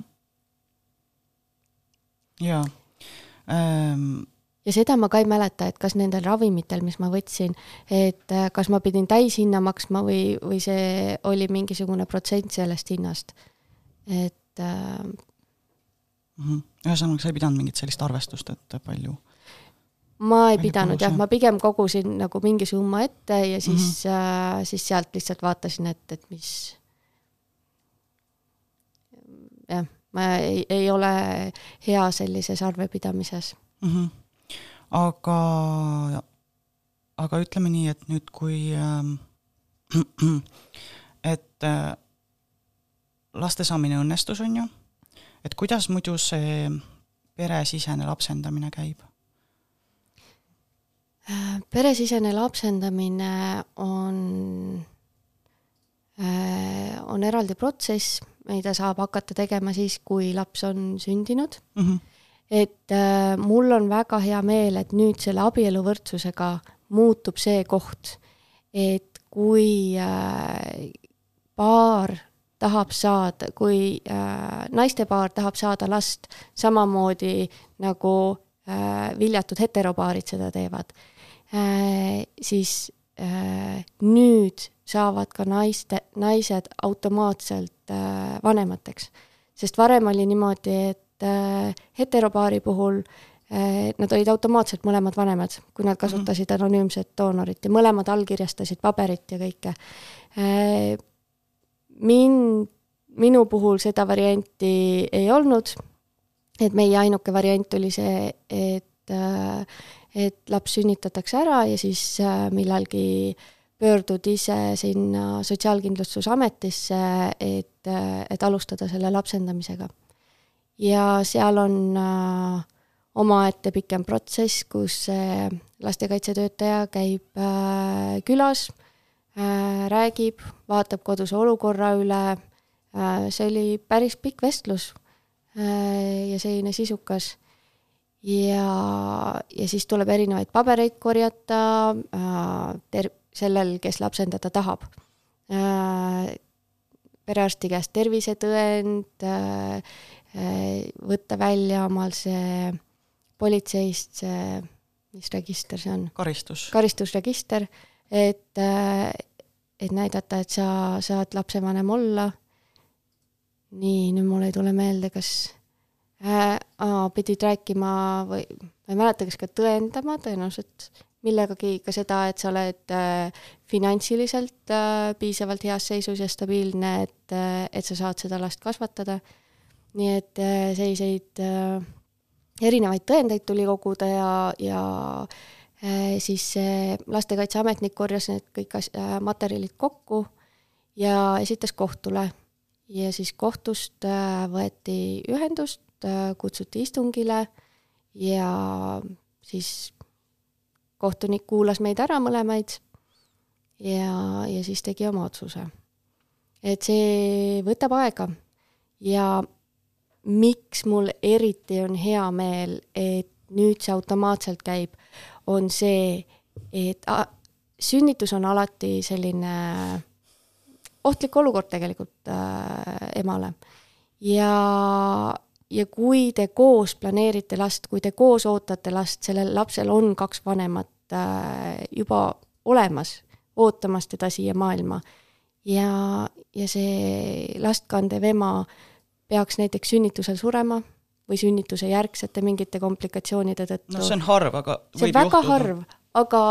jaa ähm,. ja seda ma ka ei mäleta, et kas nendel ravimitel, mis ma võtsin, et äh, kas ma pidin täishinna maksma või, või see oli mingisugune protsent sellest hinnast. et äh, mhm. ühesõnaga, sa ei pidanud mingit sellist arvestust, et palju ma ei Palju pidanud jah? ma pigem kogusin nagu mingi summa ette ja siis mm, -hmm. äh, siis sealt lihtsalt vaatasin, et, et mis jah, ma ei, ei ole hea sellises arvepidamises. mm. -hmm. aga, aga ütleme nii, et nüüd, kui ähm, (clears throat) et äh, laste saamine õnnestus, on ju, et kuidas muidu see peresisene lapsendamine käib? peresisene lapsendamine on, on eraldi protsess, mida saab hakata tegema siis, kui laps on sündinud. mm. -hmm. et äh, mul on väga hea meel, et nüüd selle abieluvõrdsusega muutub see koht, et kui äh, paar tahab saada, kui äh, naistepaar tahab saada last samamoodi nagu äh, viljatud heteropaarid seda teevad äh,, siis äh, nüüd saavad ka naiste, naised automaatselt äh, vanemateks. sest varem oli niimoodi, et äh, heteropaari puhul äh, nad olid automaatselt mõlemad vanemad, kui nad kasutasid anonüümset doonorit ja mõlemad allkirjastasid paberit ja kõike äh,. Min-, minu puhul seda varianti ei olnud, et meie ainuke variant oli see, et äh, et laps sünnitatakse ära ja siis äh, millalgi pöördud ise sinna Sotsiaalkindlustusametisse, et, et alustada selle lapsendamisega. ja seal on äh, omaette pikem protsess, kus äh, lastekaitsetöötaja käib äh, külas äh,, räägib, vaatab koduse olukorra üle äh,, see oli päris pikk vestlus äh, ja selline sisukas ja, ja siis tuleb erinevaid pabereid korjata äh, ter-, sellel, kes lapsendada tahab äh,. perearsti käest tervisetõend äh,, äh, võtta välja omal see politseist see, mis register see on, karistus. karistusregister, et, et näidata, et sa saad lapsevanem olla. nii, nüüd mul ei tule meelde, kas äh, aa, pidid rääkima või ma ei mäleta, kas ka tõendama tõenäoliselt millegagi ka seda, et sa oled äh, finantsiliselt äh, piisavalt heas seisus ja stabiilne, et äh,, et sa saad seda last kasvatada. nii et äh, selliseid äh, erinevaid tõendeid tuli koguda ja, ja äh, siis see lastekaitseametnik korjas need kõik as- äh, materjalid kokku ja esitas kohtule. ja siis kohtust äh, võeti ühendust äh,, kutsuti istungile ja siis kohtunik kuulas meid ära mõlemaid ja, ja siis tegi oma otsuse. et see võtab aega ja miks mul eriti on hea meel, et nüüd see automaatselt käib, on see, et sünnitus on alati selline ohtlik olukord tegelikult äh, emale. ja, ja kui te koos planeerite last, kui te koos ootate last, sellel lapsel on kaks vanemat äh, juba olemas, ootamas teda siia maailma ja, ja see last kandev ema peaks näiteks sünnitusel surema või sünnituse järgsete mingite komplikatsioonide tõttu no see on harv, aga see on väga juhtuda. harv, aga,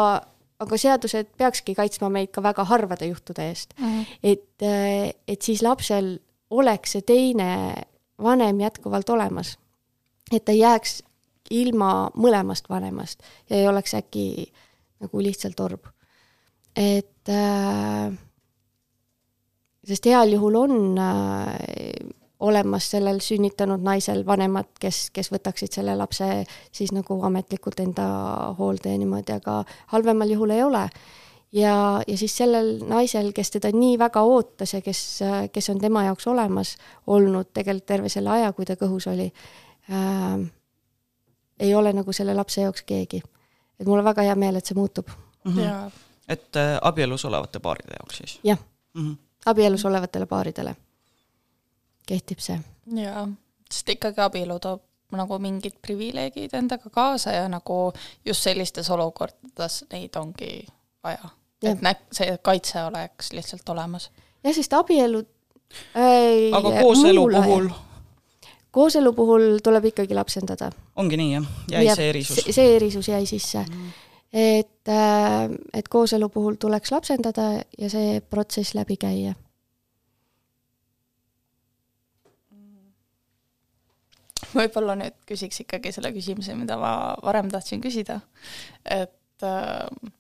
aga seadused peakski kaitsma meid ka väga harvade juhtude eest mm. -hmm. et, et siis lapsel oleks see teine vanem jätkuvalt olemas. et ta ei jääks ilma mõlemast vanemast ja ei oleks äkki nagu lihtsalt orb. et äh, sest heal juhul on äh, olemas sellel sünnitanud naisel vanemad, kes, kes võtaksid selle lapse siis nagu ametlikult enda hoolde ja niimoodi, aga halvemal juhul ei ole. Ja, ja siis sellel naisel, kes teda nii väga ootas ja kes, kes on tema jaoks olemas olnud tegelikult terve selle aja, kui ta kõhus oli äh,, ei ole nagu selle lapse jaoks keegi. et mul on väga hea meel, et see muutub mm. -hmm. et äh, abielus olevate paaride jaoks siis? jah mm -hmm., abielus olevatele paaridele kehtib see. jaa, sest ikkagi abielu toob nagu mingid privileegid endaga kaasa ja nagu just sellistes olukordades neid ongi vaja. Et nä-, see kaitse oleks lihtsalt olemas. jah, sest abielu äh, aga kooselu puhul? kooselu puhul tuleb ikkagi lapsendada. ongi nii, jah? jäi ja, see erisus? see erisus jäi sisse mm. et, äh, et kooselu puhul tuleks lapsendada ja see protsess läbi käia võib-olla nüüd küsiks ikkagi selle küsimuse, mida ma varem tahtsin küsida, et äh, äh,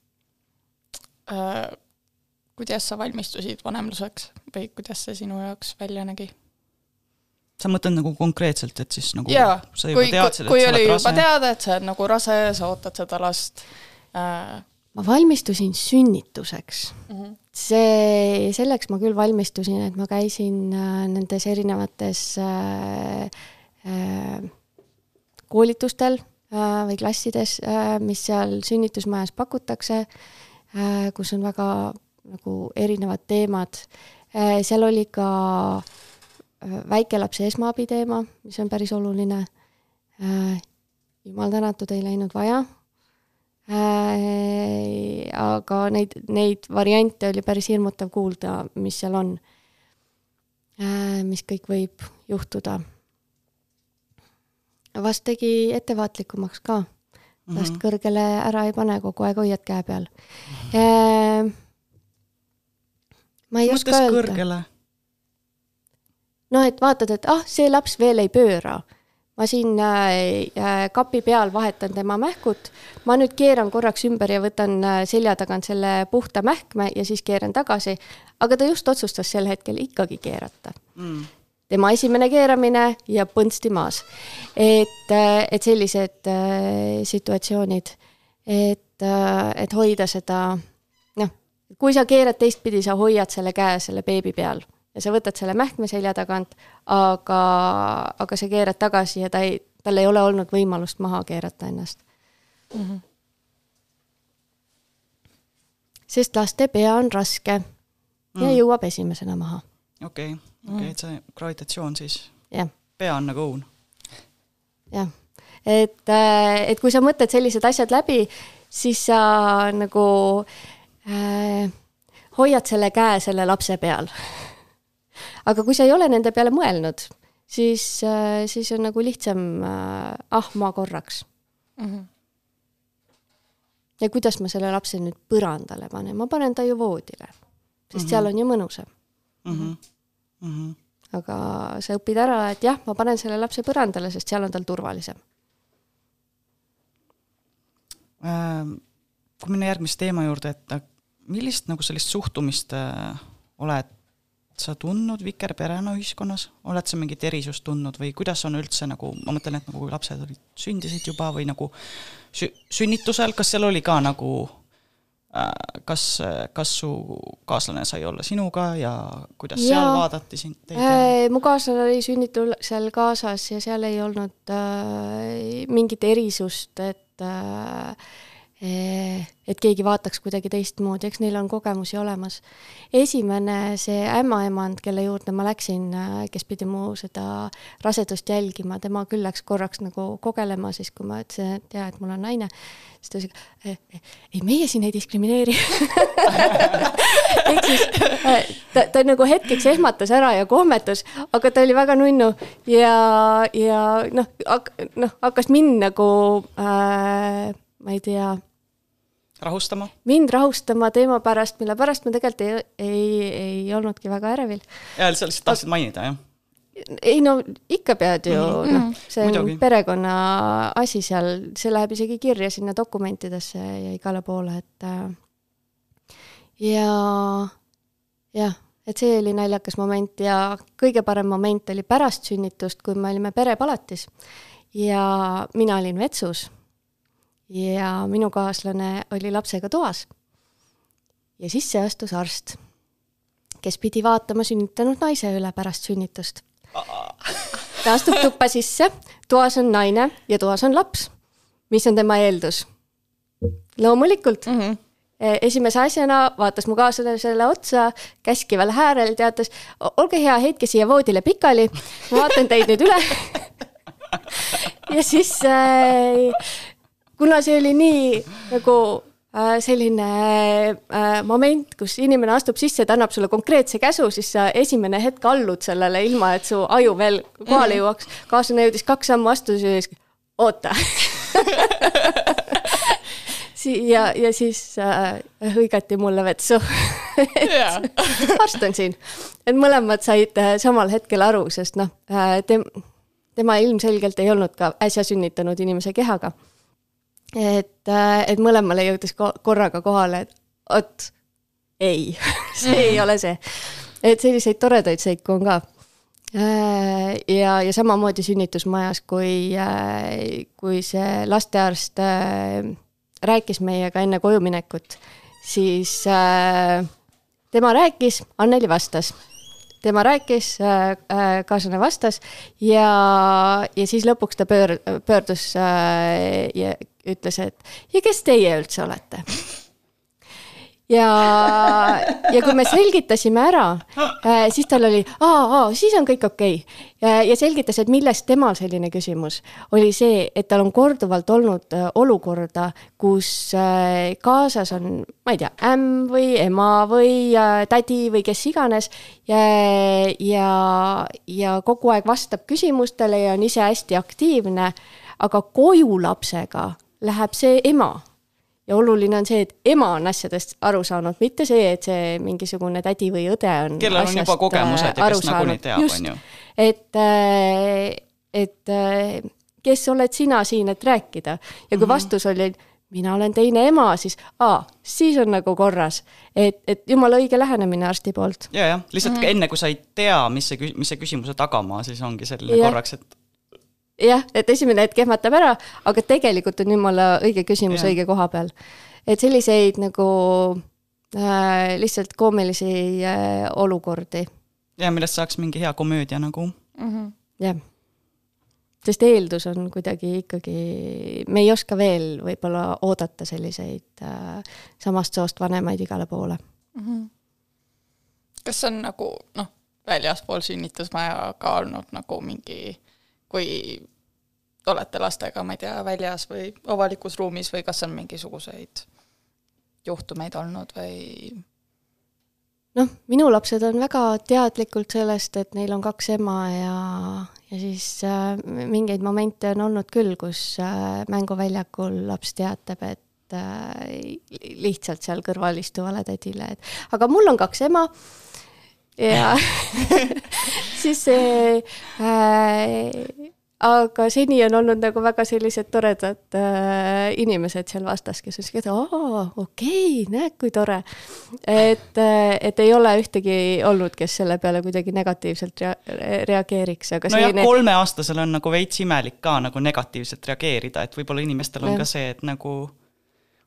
kuidas sa valmistusid vanemluseks või kuidas see sinu jaoks välja nägi? sa mõtled nagu konkreetselt, et siis nagu Jaa, sa juba kui, teadsid, et sa oled rase? juba teada, et sa oled nagu rase, sa ootad seda last äh... ma valmistusin sünnituseks mm. -hmm. see, selleks ma küll valmistusin, et ma käisin äh, nendes erinevates äh, Äh, koolitustel äh, või klassides, äh, mis seal sünnitusmajas pakutakse, kus on väga nagu erinevad teemad. seal oli ka väikelapse esmaabi teema, mis on päris oluline. jumal tänatud, ei läinud vaja. aga neid, neid variante oli päris hirmutav kuulda, mis seal on. mis kõik võib juhtuda vast tegi ettevaatlikumaks ka. Last mm -hmm. kõrgele ära ei pane, kogu aeg hoiad käe peal eee, ma ei Mõttes oska öelda. kõrgele? noh, et vaatad, et ah, see laps veel ei pööra. ma siin äh, kapi peal vahetan tema mähkut, ma nüüd keeran korraks ümber ja võtan äh, selja tagant selle puhta mähkme ja siis keeran tagasi. aga ta just otsustas sel hetkel ikkagi keerata mm tema esimene keeramine ja põntsti maas. et, äh, et sellised äh, situatsioonid, et, äh, et hoida seda, noh, kui sa keerad teistpidi, sa hoiad selle käe selle beebi peal ja sa võtad selle mähkme selja tagant, aga, aga sa keerad tagasi ja ta ei, tal ei ole olnud võimalust maha keerata ennast mm. -hmm. sest laste pea on raske ja mm. jõuab esimesena maha. Okei okay okei okay,, et see gravitatsioon siis yeah. pea on nagu õun. jah, et, äh, et kui sa mõtled sellised asjad läbi, siis sa nagu äh, hoiad selle käe selle lapse peal. aga kui sa ei ole nende peale mõelnud, siis äh,, siis on nagu lihtsam äh, ah, ma korraks mm. -hmm. ja kuidas ma selle lapse nüüd põrandale panen, ma panen ta ju voodile, sest mm -hmm. seal on ju mõnusam mm. -hmm mm. -hmm. aga sa õpid ära, et jah, ma panen selle lapse põrandale, sest seal on tal turvalisem ähm,. kui minna järgmise teema juurde, et millist nagu sellist suhtumist äh, oled sa tundnud vikerperena ühiskonnas, oled sa mingit erisust tundnud või kuidas on üldse nagu, ma mõtlen, et nagu lapsed olid, sündisid juba või nagu sü-, sünnitusel, kas seal oli ka nagu Äh, kas, kas su kaaslane sai olla sinuga ja kuidas ja, seal vaadati sind teid äh,? mu kaaslane oli sünnitusel kaasas ja seal ei olnud äh, mingit erisust, et äh, et keegi vaataks kuidagi teistmoodi, eks neil on kogemusi olemas. esimene, see ämmaemand, kelle juurde ma läksin, kes pidi mu seda rasedust jälgima, tema küll läks korraks nagu kogelema, siis kui ma ütlesin, et jaa, et mul on naine, siis ta ütles, ei, meie siin ei diskrimineeri. (laughs) Ehk siis ta, ta nagu hetkeks ehmatas ära ja kohmetus, aga ta oli väga nunnu. Ja, ja noh, noh, hakkas mind nagu äh, ma ei tea, rahustama? mind rahustama teema pärast, mille pärast ma tegelikult ei, ei, ei olnudki väga ärevil. jaa, sa lihtsalt tahtsid mainida, jah? ei no ikka pead ju mm, -hmm. noh, see on Muidugi. perekonna asi seal, see läheb isegi kirja sinna dokumentidesse ja igale poole, et äh, ja jah, et see oli naljakas moment ja kõige parem moment oli pärast sünnitust, kui me olime perepalatis ja mina olin vetsus ja minu kaaslane oli lapsega toas. ja sisse astus arst, kes pidi vaatama sünnitanud naise üle pärast sünnitust. ta astub tuppa sisse, toas on naine ja toas on laps. mis on tema eeldus? loomulikult mm. -hmm esimese asjana vaatas mu kaaslasele otsa, käskival häälel teatas, olge hea, heitke siia voodile pikali, ma vaatan teid nüüd üle (laughs) ja siis äh, kuna see oli nii nagu äh, selline äh, moment, kus inimene astub sisse, ta annab sulle konkreetse käsu, siis sa esimene hetk allud sellele, ilma et su aju veel kohale jõuaks. kaaslane jõudis kaks sammu astuda, siis oota (laughs) ja, ja siis äh, hõigati mulle vetsu (laughs) arst on siin. et mõlemad said äh, samal hetkel aru, sest noh äh,, tem-, tema ilmselgelt ei olnud ka äsja sünnitanud inimese kehaga. Et äh,, et mõlemale jõudis ko korraga kohale, et vot ei (laughs) see ei ole see. et selliseid toredaid seiku on ka äh, ja, ja samamoodi sünnitusmajas, kui, äh, kui see lastearst rääkis meiega enne koju minekut, siis tema rääkis, Anneli vastas. tema rääkis kaaslane vastas ja, ja siis lõpuks ta pöör-, pöördus ütles, et ja kes teie üldse olete ja, ja kui me selgitasime ära, siis tal oli, siis on kõik okei okay.. ja selgitas, et millest temal selline küsimus oli see, et tal on korduvalt olnud olukorda, kus kaasas on, ma ei tea, ämm või ema või tädi või kes iganes. ja, ja, ja kogu aeg vastab küsimustele ja on ise hästi aktiivne, aga kojulapsega läheb see ema ja oluline on see, et ema on asjadest aru saanud, mitte see, et see mingisugune tädi või õde on kellel on juba kogemused ja kes nagunii teab, on ju. et, äh, et äh, kes oled sina siin, et rääkida ja kui mm -hmm. vastus oli, mina olen teine ema, siis aa, siis on nagu korras. et, et jumala õige lähenemine arsti poolt. ja, jah, lihtsalt mm -hmm. enne, kui sa ei tea, mis see, mis see küsimuse tagamaa siis ongi selline ja. korraks, et jah, et esimene hetk ehmatab ära, aga tegelikult on jumala õige küsimus ja. õige koha peal. et selliseid nagu äh, lihtsalt koomilisi äh, olukordi. ja millest saaks mingi hea komöödia nagu mm. -hmm. jah, sest eeldus on kuidagi ikkagi, me ei oska veel võib-olla oodata selliseid äh, samast soost vanemaid igale poole mm. -hmm. kas on nagu noh, väljaspool sünnitusmaja ka olnud nagu mingi kui olete lastega, ma ei tea, väljas või avalikus ruumis või kas on mingisuguseid juhtumeid olnud või? noh, minu lapsed on väga teadlikult sellest, et neil on kaks ema ja, ja siis äh, mingeid momente on olnud küll, kus äh, mänguväljakul laps teatab, et äh, lihtsalt seal kõrval istuvale tädile, et aga mul on kaks ema ja (laughs) siis see äh, aga seni on olnud nagu väga sellised toredad äh, inimesed seal vastas, kes ütlesid, et aa, okei okay,, näed, kui tore. et, äh, et ei ole ühtegi olnud, kes selle peale kuidagi negatiivselt rea reageeriks, aga nojah selline..., kolmeaastasel on nagu veits imelik ka nagu negatiivselt reageerida, et võib-olla inimestel on ja. ka see, et nagu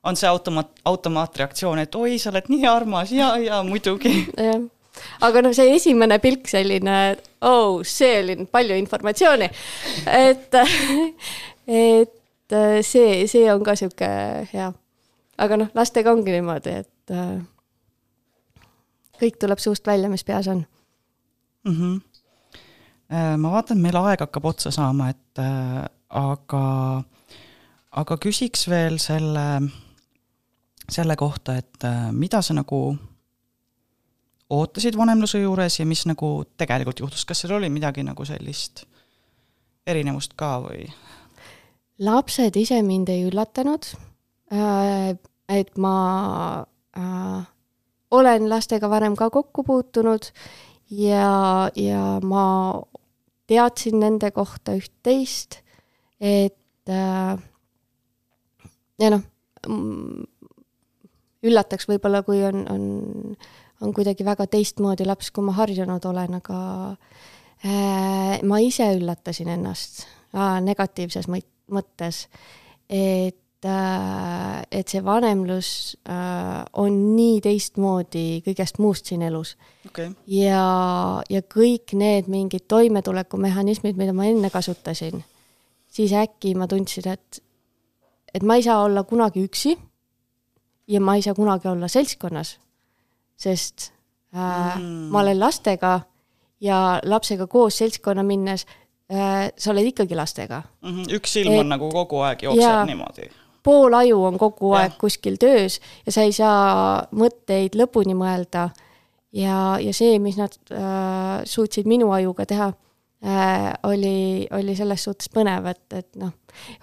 on see automaat, automaatreaktsioon, et oi, sa oled nii armas ja, ja muidugi. jah aga noh, see esimene pilk selline, oh, see oli palju informatsiooni. et, et see, see on ka sihuke hea. aga noh, lastega ongi niimoodi, et kõik tuleb suust välja, mis peas on. mm. -hmm. ma vaatan, et meil aeg hakkab otsa saama, et äh, aga, aga küsiks veel selle, selle kohta, et äh, mida sa nagu ootasid vanemluse juures ja mis nagu tegelikult juhtus, kas seal oli midagi nagu sellist erinevust ka või? lapsed ise mind ei üllatanud, et ma äh, olen lastega varem ka kokku puutunud ja, ja ma teadsin nende kohta üht-teist, et äh, ja noh, üllataks võib-olla, kui on, on, on kuidagi väga teistmoodi laps, kui ma harjunud olen, aga äh, ma ise üllatasin ennast äh, negatiivses mõt- mõttes, et äh,, et see vanemlus äh, on nii teistmoodi kõigest muust siin elus okei okay., ja, ja kõik need mingid toimetulekumehhanismid, mida ma enne kasutasin, siis äkki ma tundsin, et, et ma ei saa olla kunagi üksi ja ma ei saa kunagi olla seltskonnas, sest äh, mm. ma olen lastega ja lapsega koos seltskonna minnes äh, sa oled ikkagi lastega mm. -hmm. üks silm Et- on nagu kogu aeg jookseb niimoodi. pool aju on kogu Jah. aeg kuskil töös ja sa ei saa mõtteid lõpuni mõelda. ja, ja see, mis nad äh, suutsid minu ajuga teha äh,, oli, oli selles suhtes põnev, et, et noh,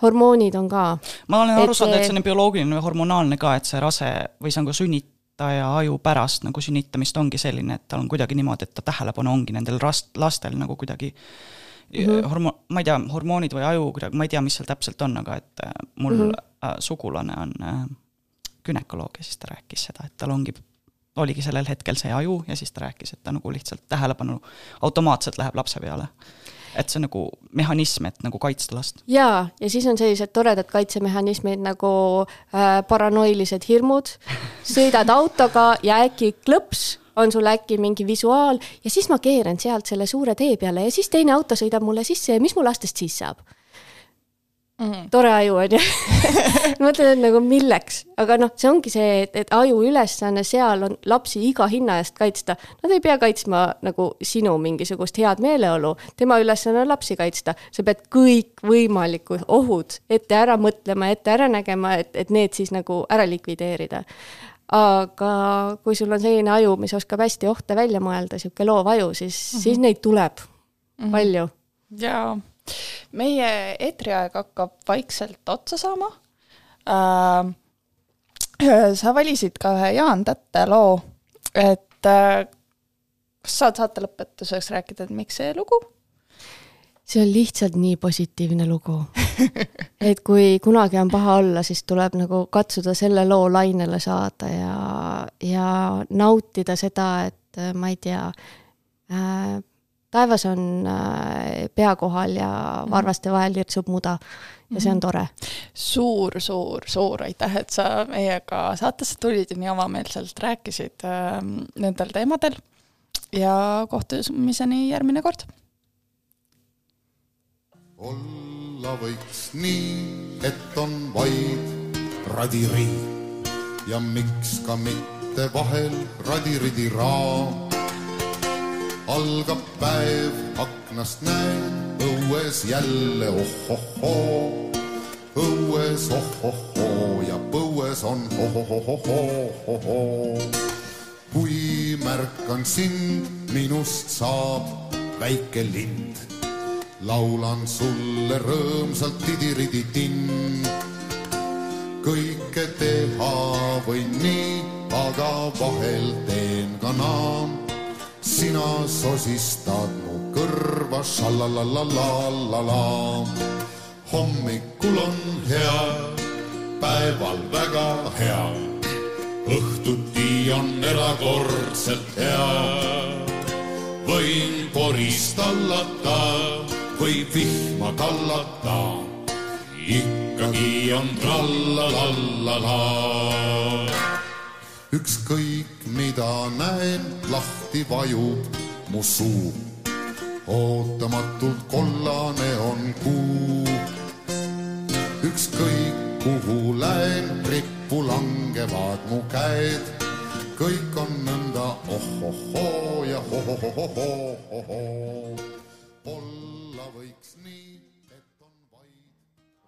hormoonid on ka. ma olen aru saanud, et see- on bioloogiline või hormonaalne ka, et see rase või see on ka sünnitaja aju pärast nagu sünnitamist ongi selline, et tal on kuidagi niimoodi, et ta tähelepanu ongi nendel rast-, lastel nagu kuidagi mm. -hmm. hormo-, ma ei tea, hormoonid või aju kuidagi, ma ei tea, mis seal täpselt on, aga et äh, mul mm. -hmm. sugulane on äh, gümnakoloog ja siis ta rääkis seda, et tal ongi oligi sellel hetkel see aju ja siis ta rääkis, et ta nagu lihtsalt tähelepanu automaatselt läheb lapse peale. Et see on nagu mehhanism, et nagu kaitsta last. jaa, ja siis on sellised toredad kaitsemehhanismid nagu äh, paranoilised hirmud, sõidad autoga ja äkki klõps on sul äkki mingi visuaal ja siis ma keeran sealt selle suure tee peale ja siis teine auto sõidab mulle sisse ja mis mu lastest siis saab? mm.. tore aju on ju. (laughs) mõtled, et nagu milleks, aga noh, see ongi see, et, et aju ülesanne seal on lapsi iga hinna eest kaitsta. Nad ei pea kaitsma nagu sinu mingisugust head meeleolu, tema ülesanne on lapsi kaitsta. sa pead kõikvõimalikud ohud ette ära mõtlema, ette ära nägema, et, et need siis nagu ära likvideerida aga kui sul on selline aju, mis oskab hästi ohte välja mõelda, niisugune loov aju, siis mm, -hmm. siis neid tuleb mm -hmm. palju. jaa, meie eetriaeg hakkab vaikselt otsa saama äh,. sa valisid ka ühe Jaan Tätte loo, et äh, kas saad saate lõpetuseks rääkida, et miks see lugu? see on lihtsalt nii positiivne lugu. (laughs) et kui kunagi on paha olla, siis tuleb nagu katsuda selle loo lainele saada ja, ja nautida seda, et äh, ma ei tea äh,, taevas on äh, pea kohal ja varvaste vahel lirtsub muda ja see on tore. suur, suur, suur aitäh, et sa meiega saatesse tulid ja nii avameelselt rääkisid äh, nendel teemadel ja kohtumiseni järgmine kord. olla võiks nii, et on vaid radiriik ja miks ka mitte vahel radiridi-raam. Algab päev, aknast näen, õues jälle oh-oh-hoo, õues oh-oh-hoo ja põues on oh-oh-oh-oh-oh-oh. kui märkan sind, minust saab väike lind laulan sulle rõõmsalt tidiridi-tinn. kõike teha võin nii, aga vahel teen ka naa. Sina sosistad mu kõrva, šalalalalala. hommikul on hea, päeval väga hea, õhtuti on erakordselt hea võin korist tallata või vihma tallata. ikkagi on trallalallala. Ükskõik mida näen, lahti vajub mu suu. ootamatult kollane on kuu. ükskõik kuhu lähen, rikk nippu langevad mu käed, kõik on nõnda oh-oh-hoo ja ho-ho-ho-ho-ho-ho. olla nii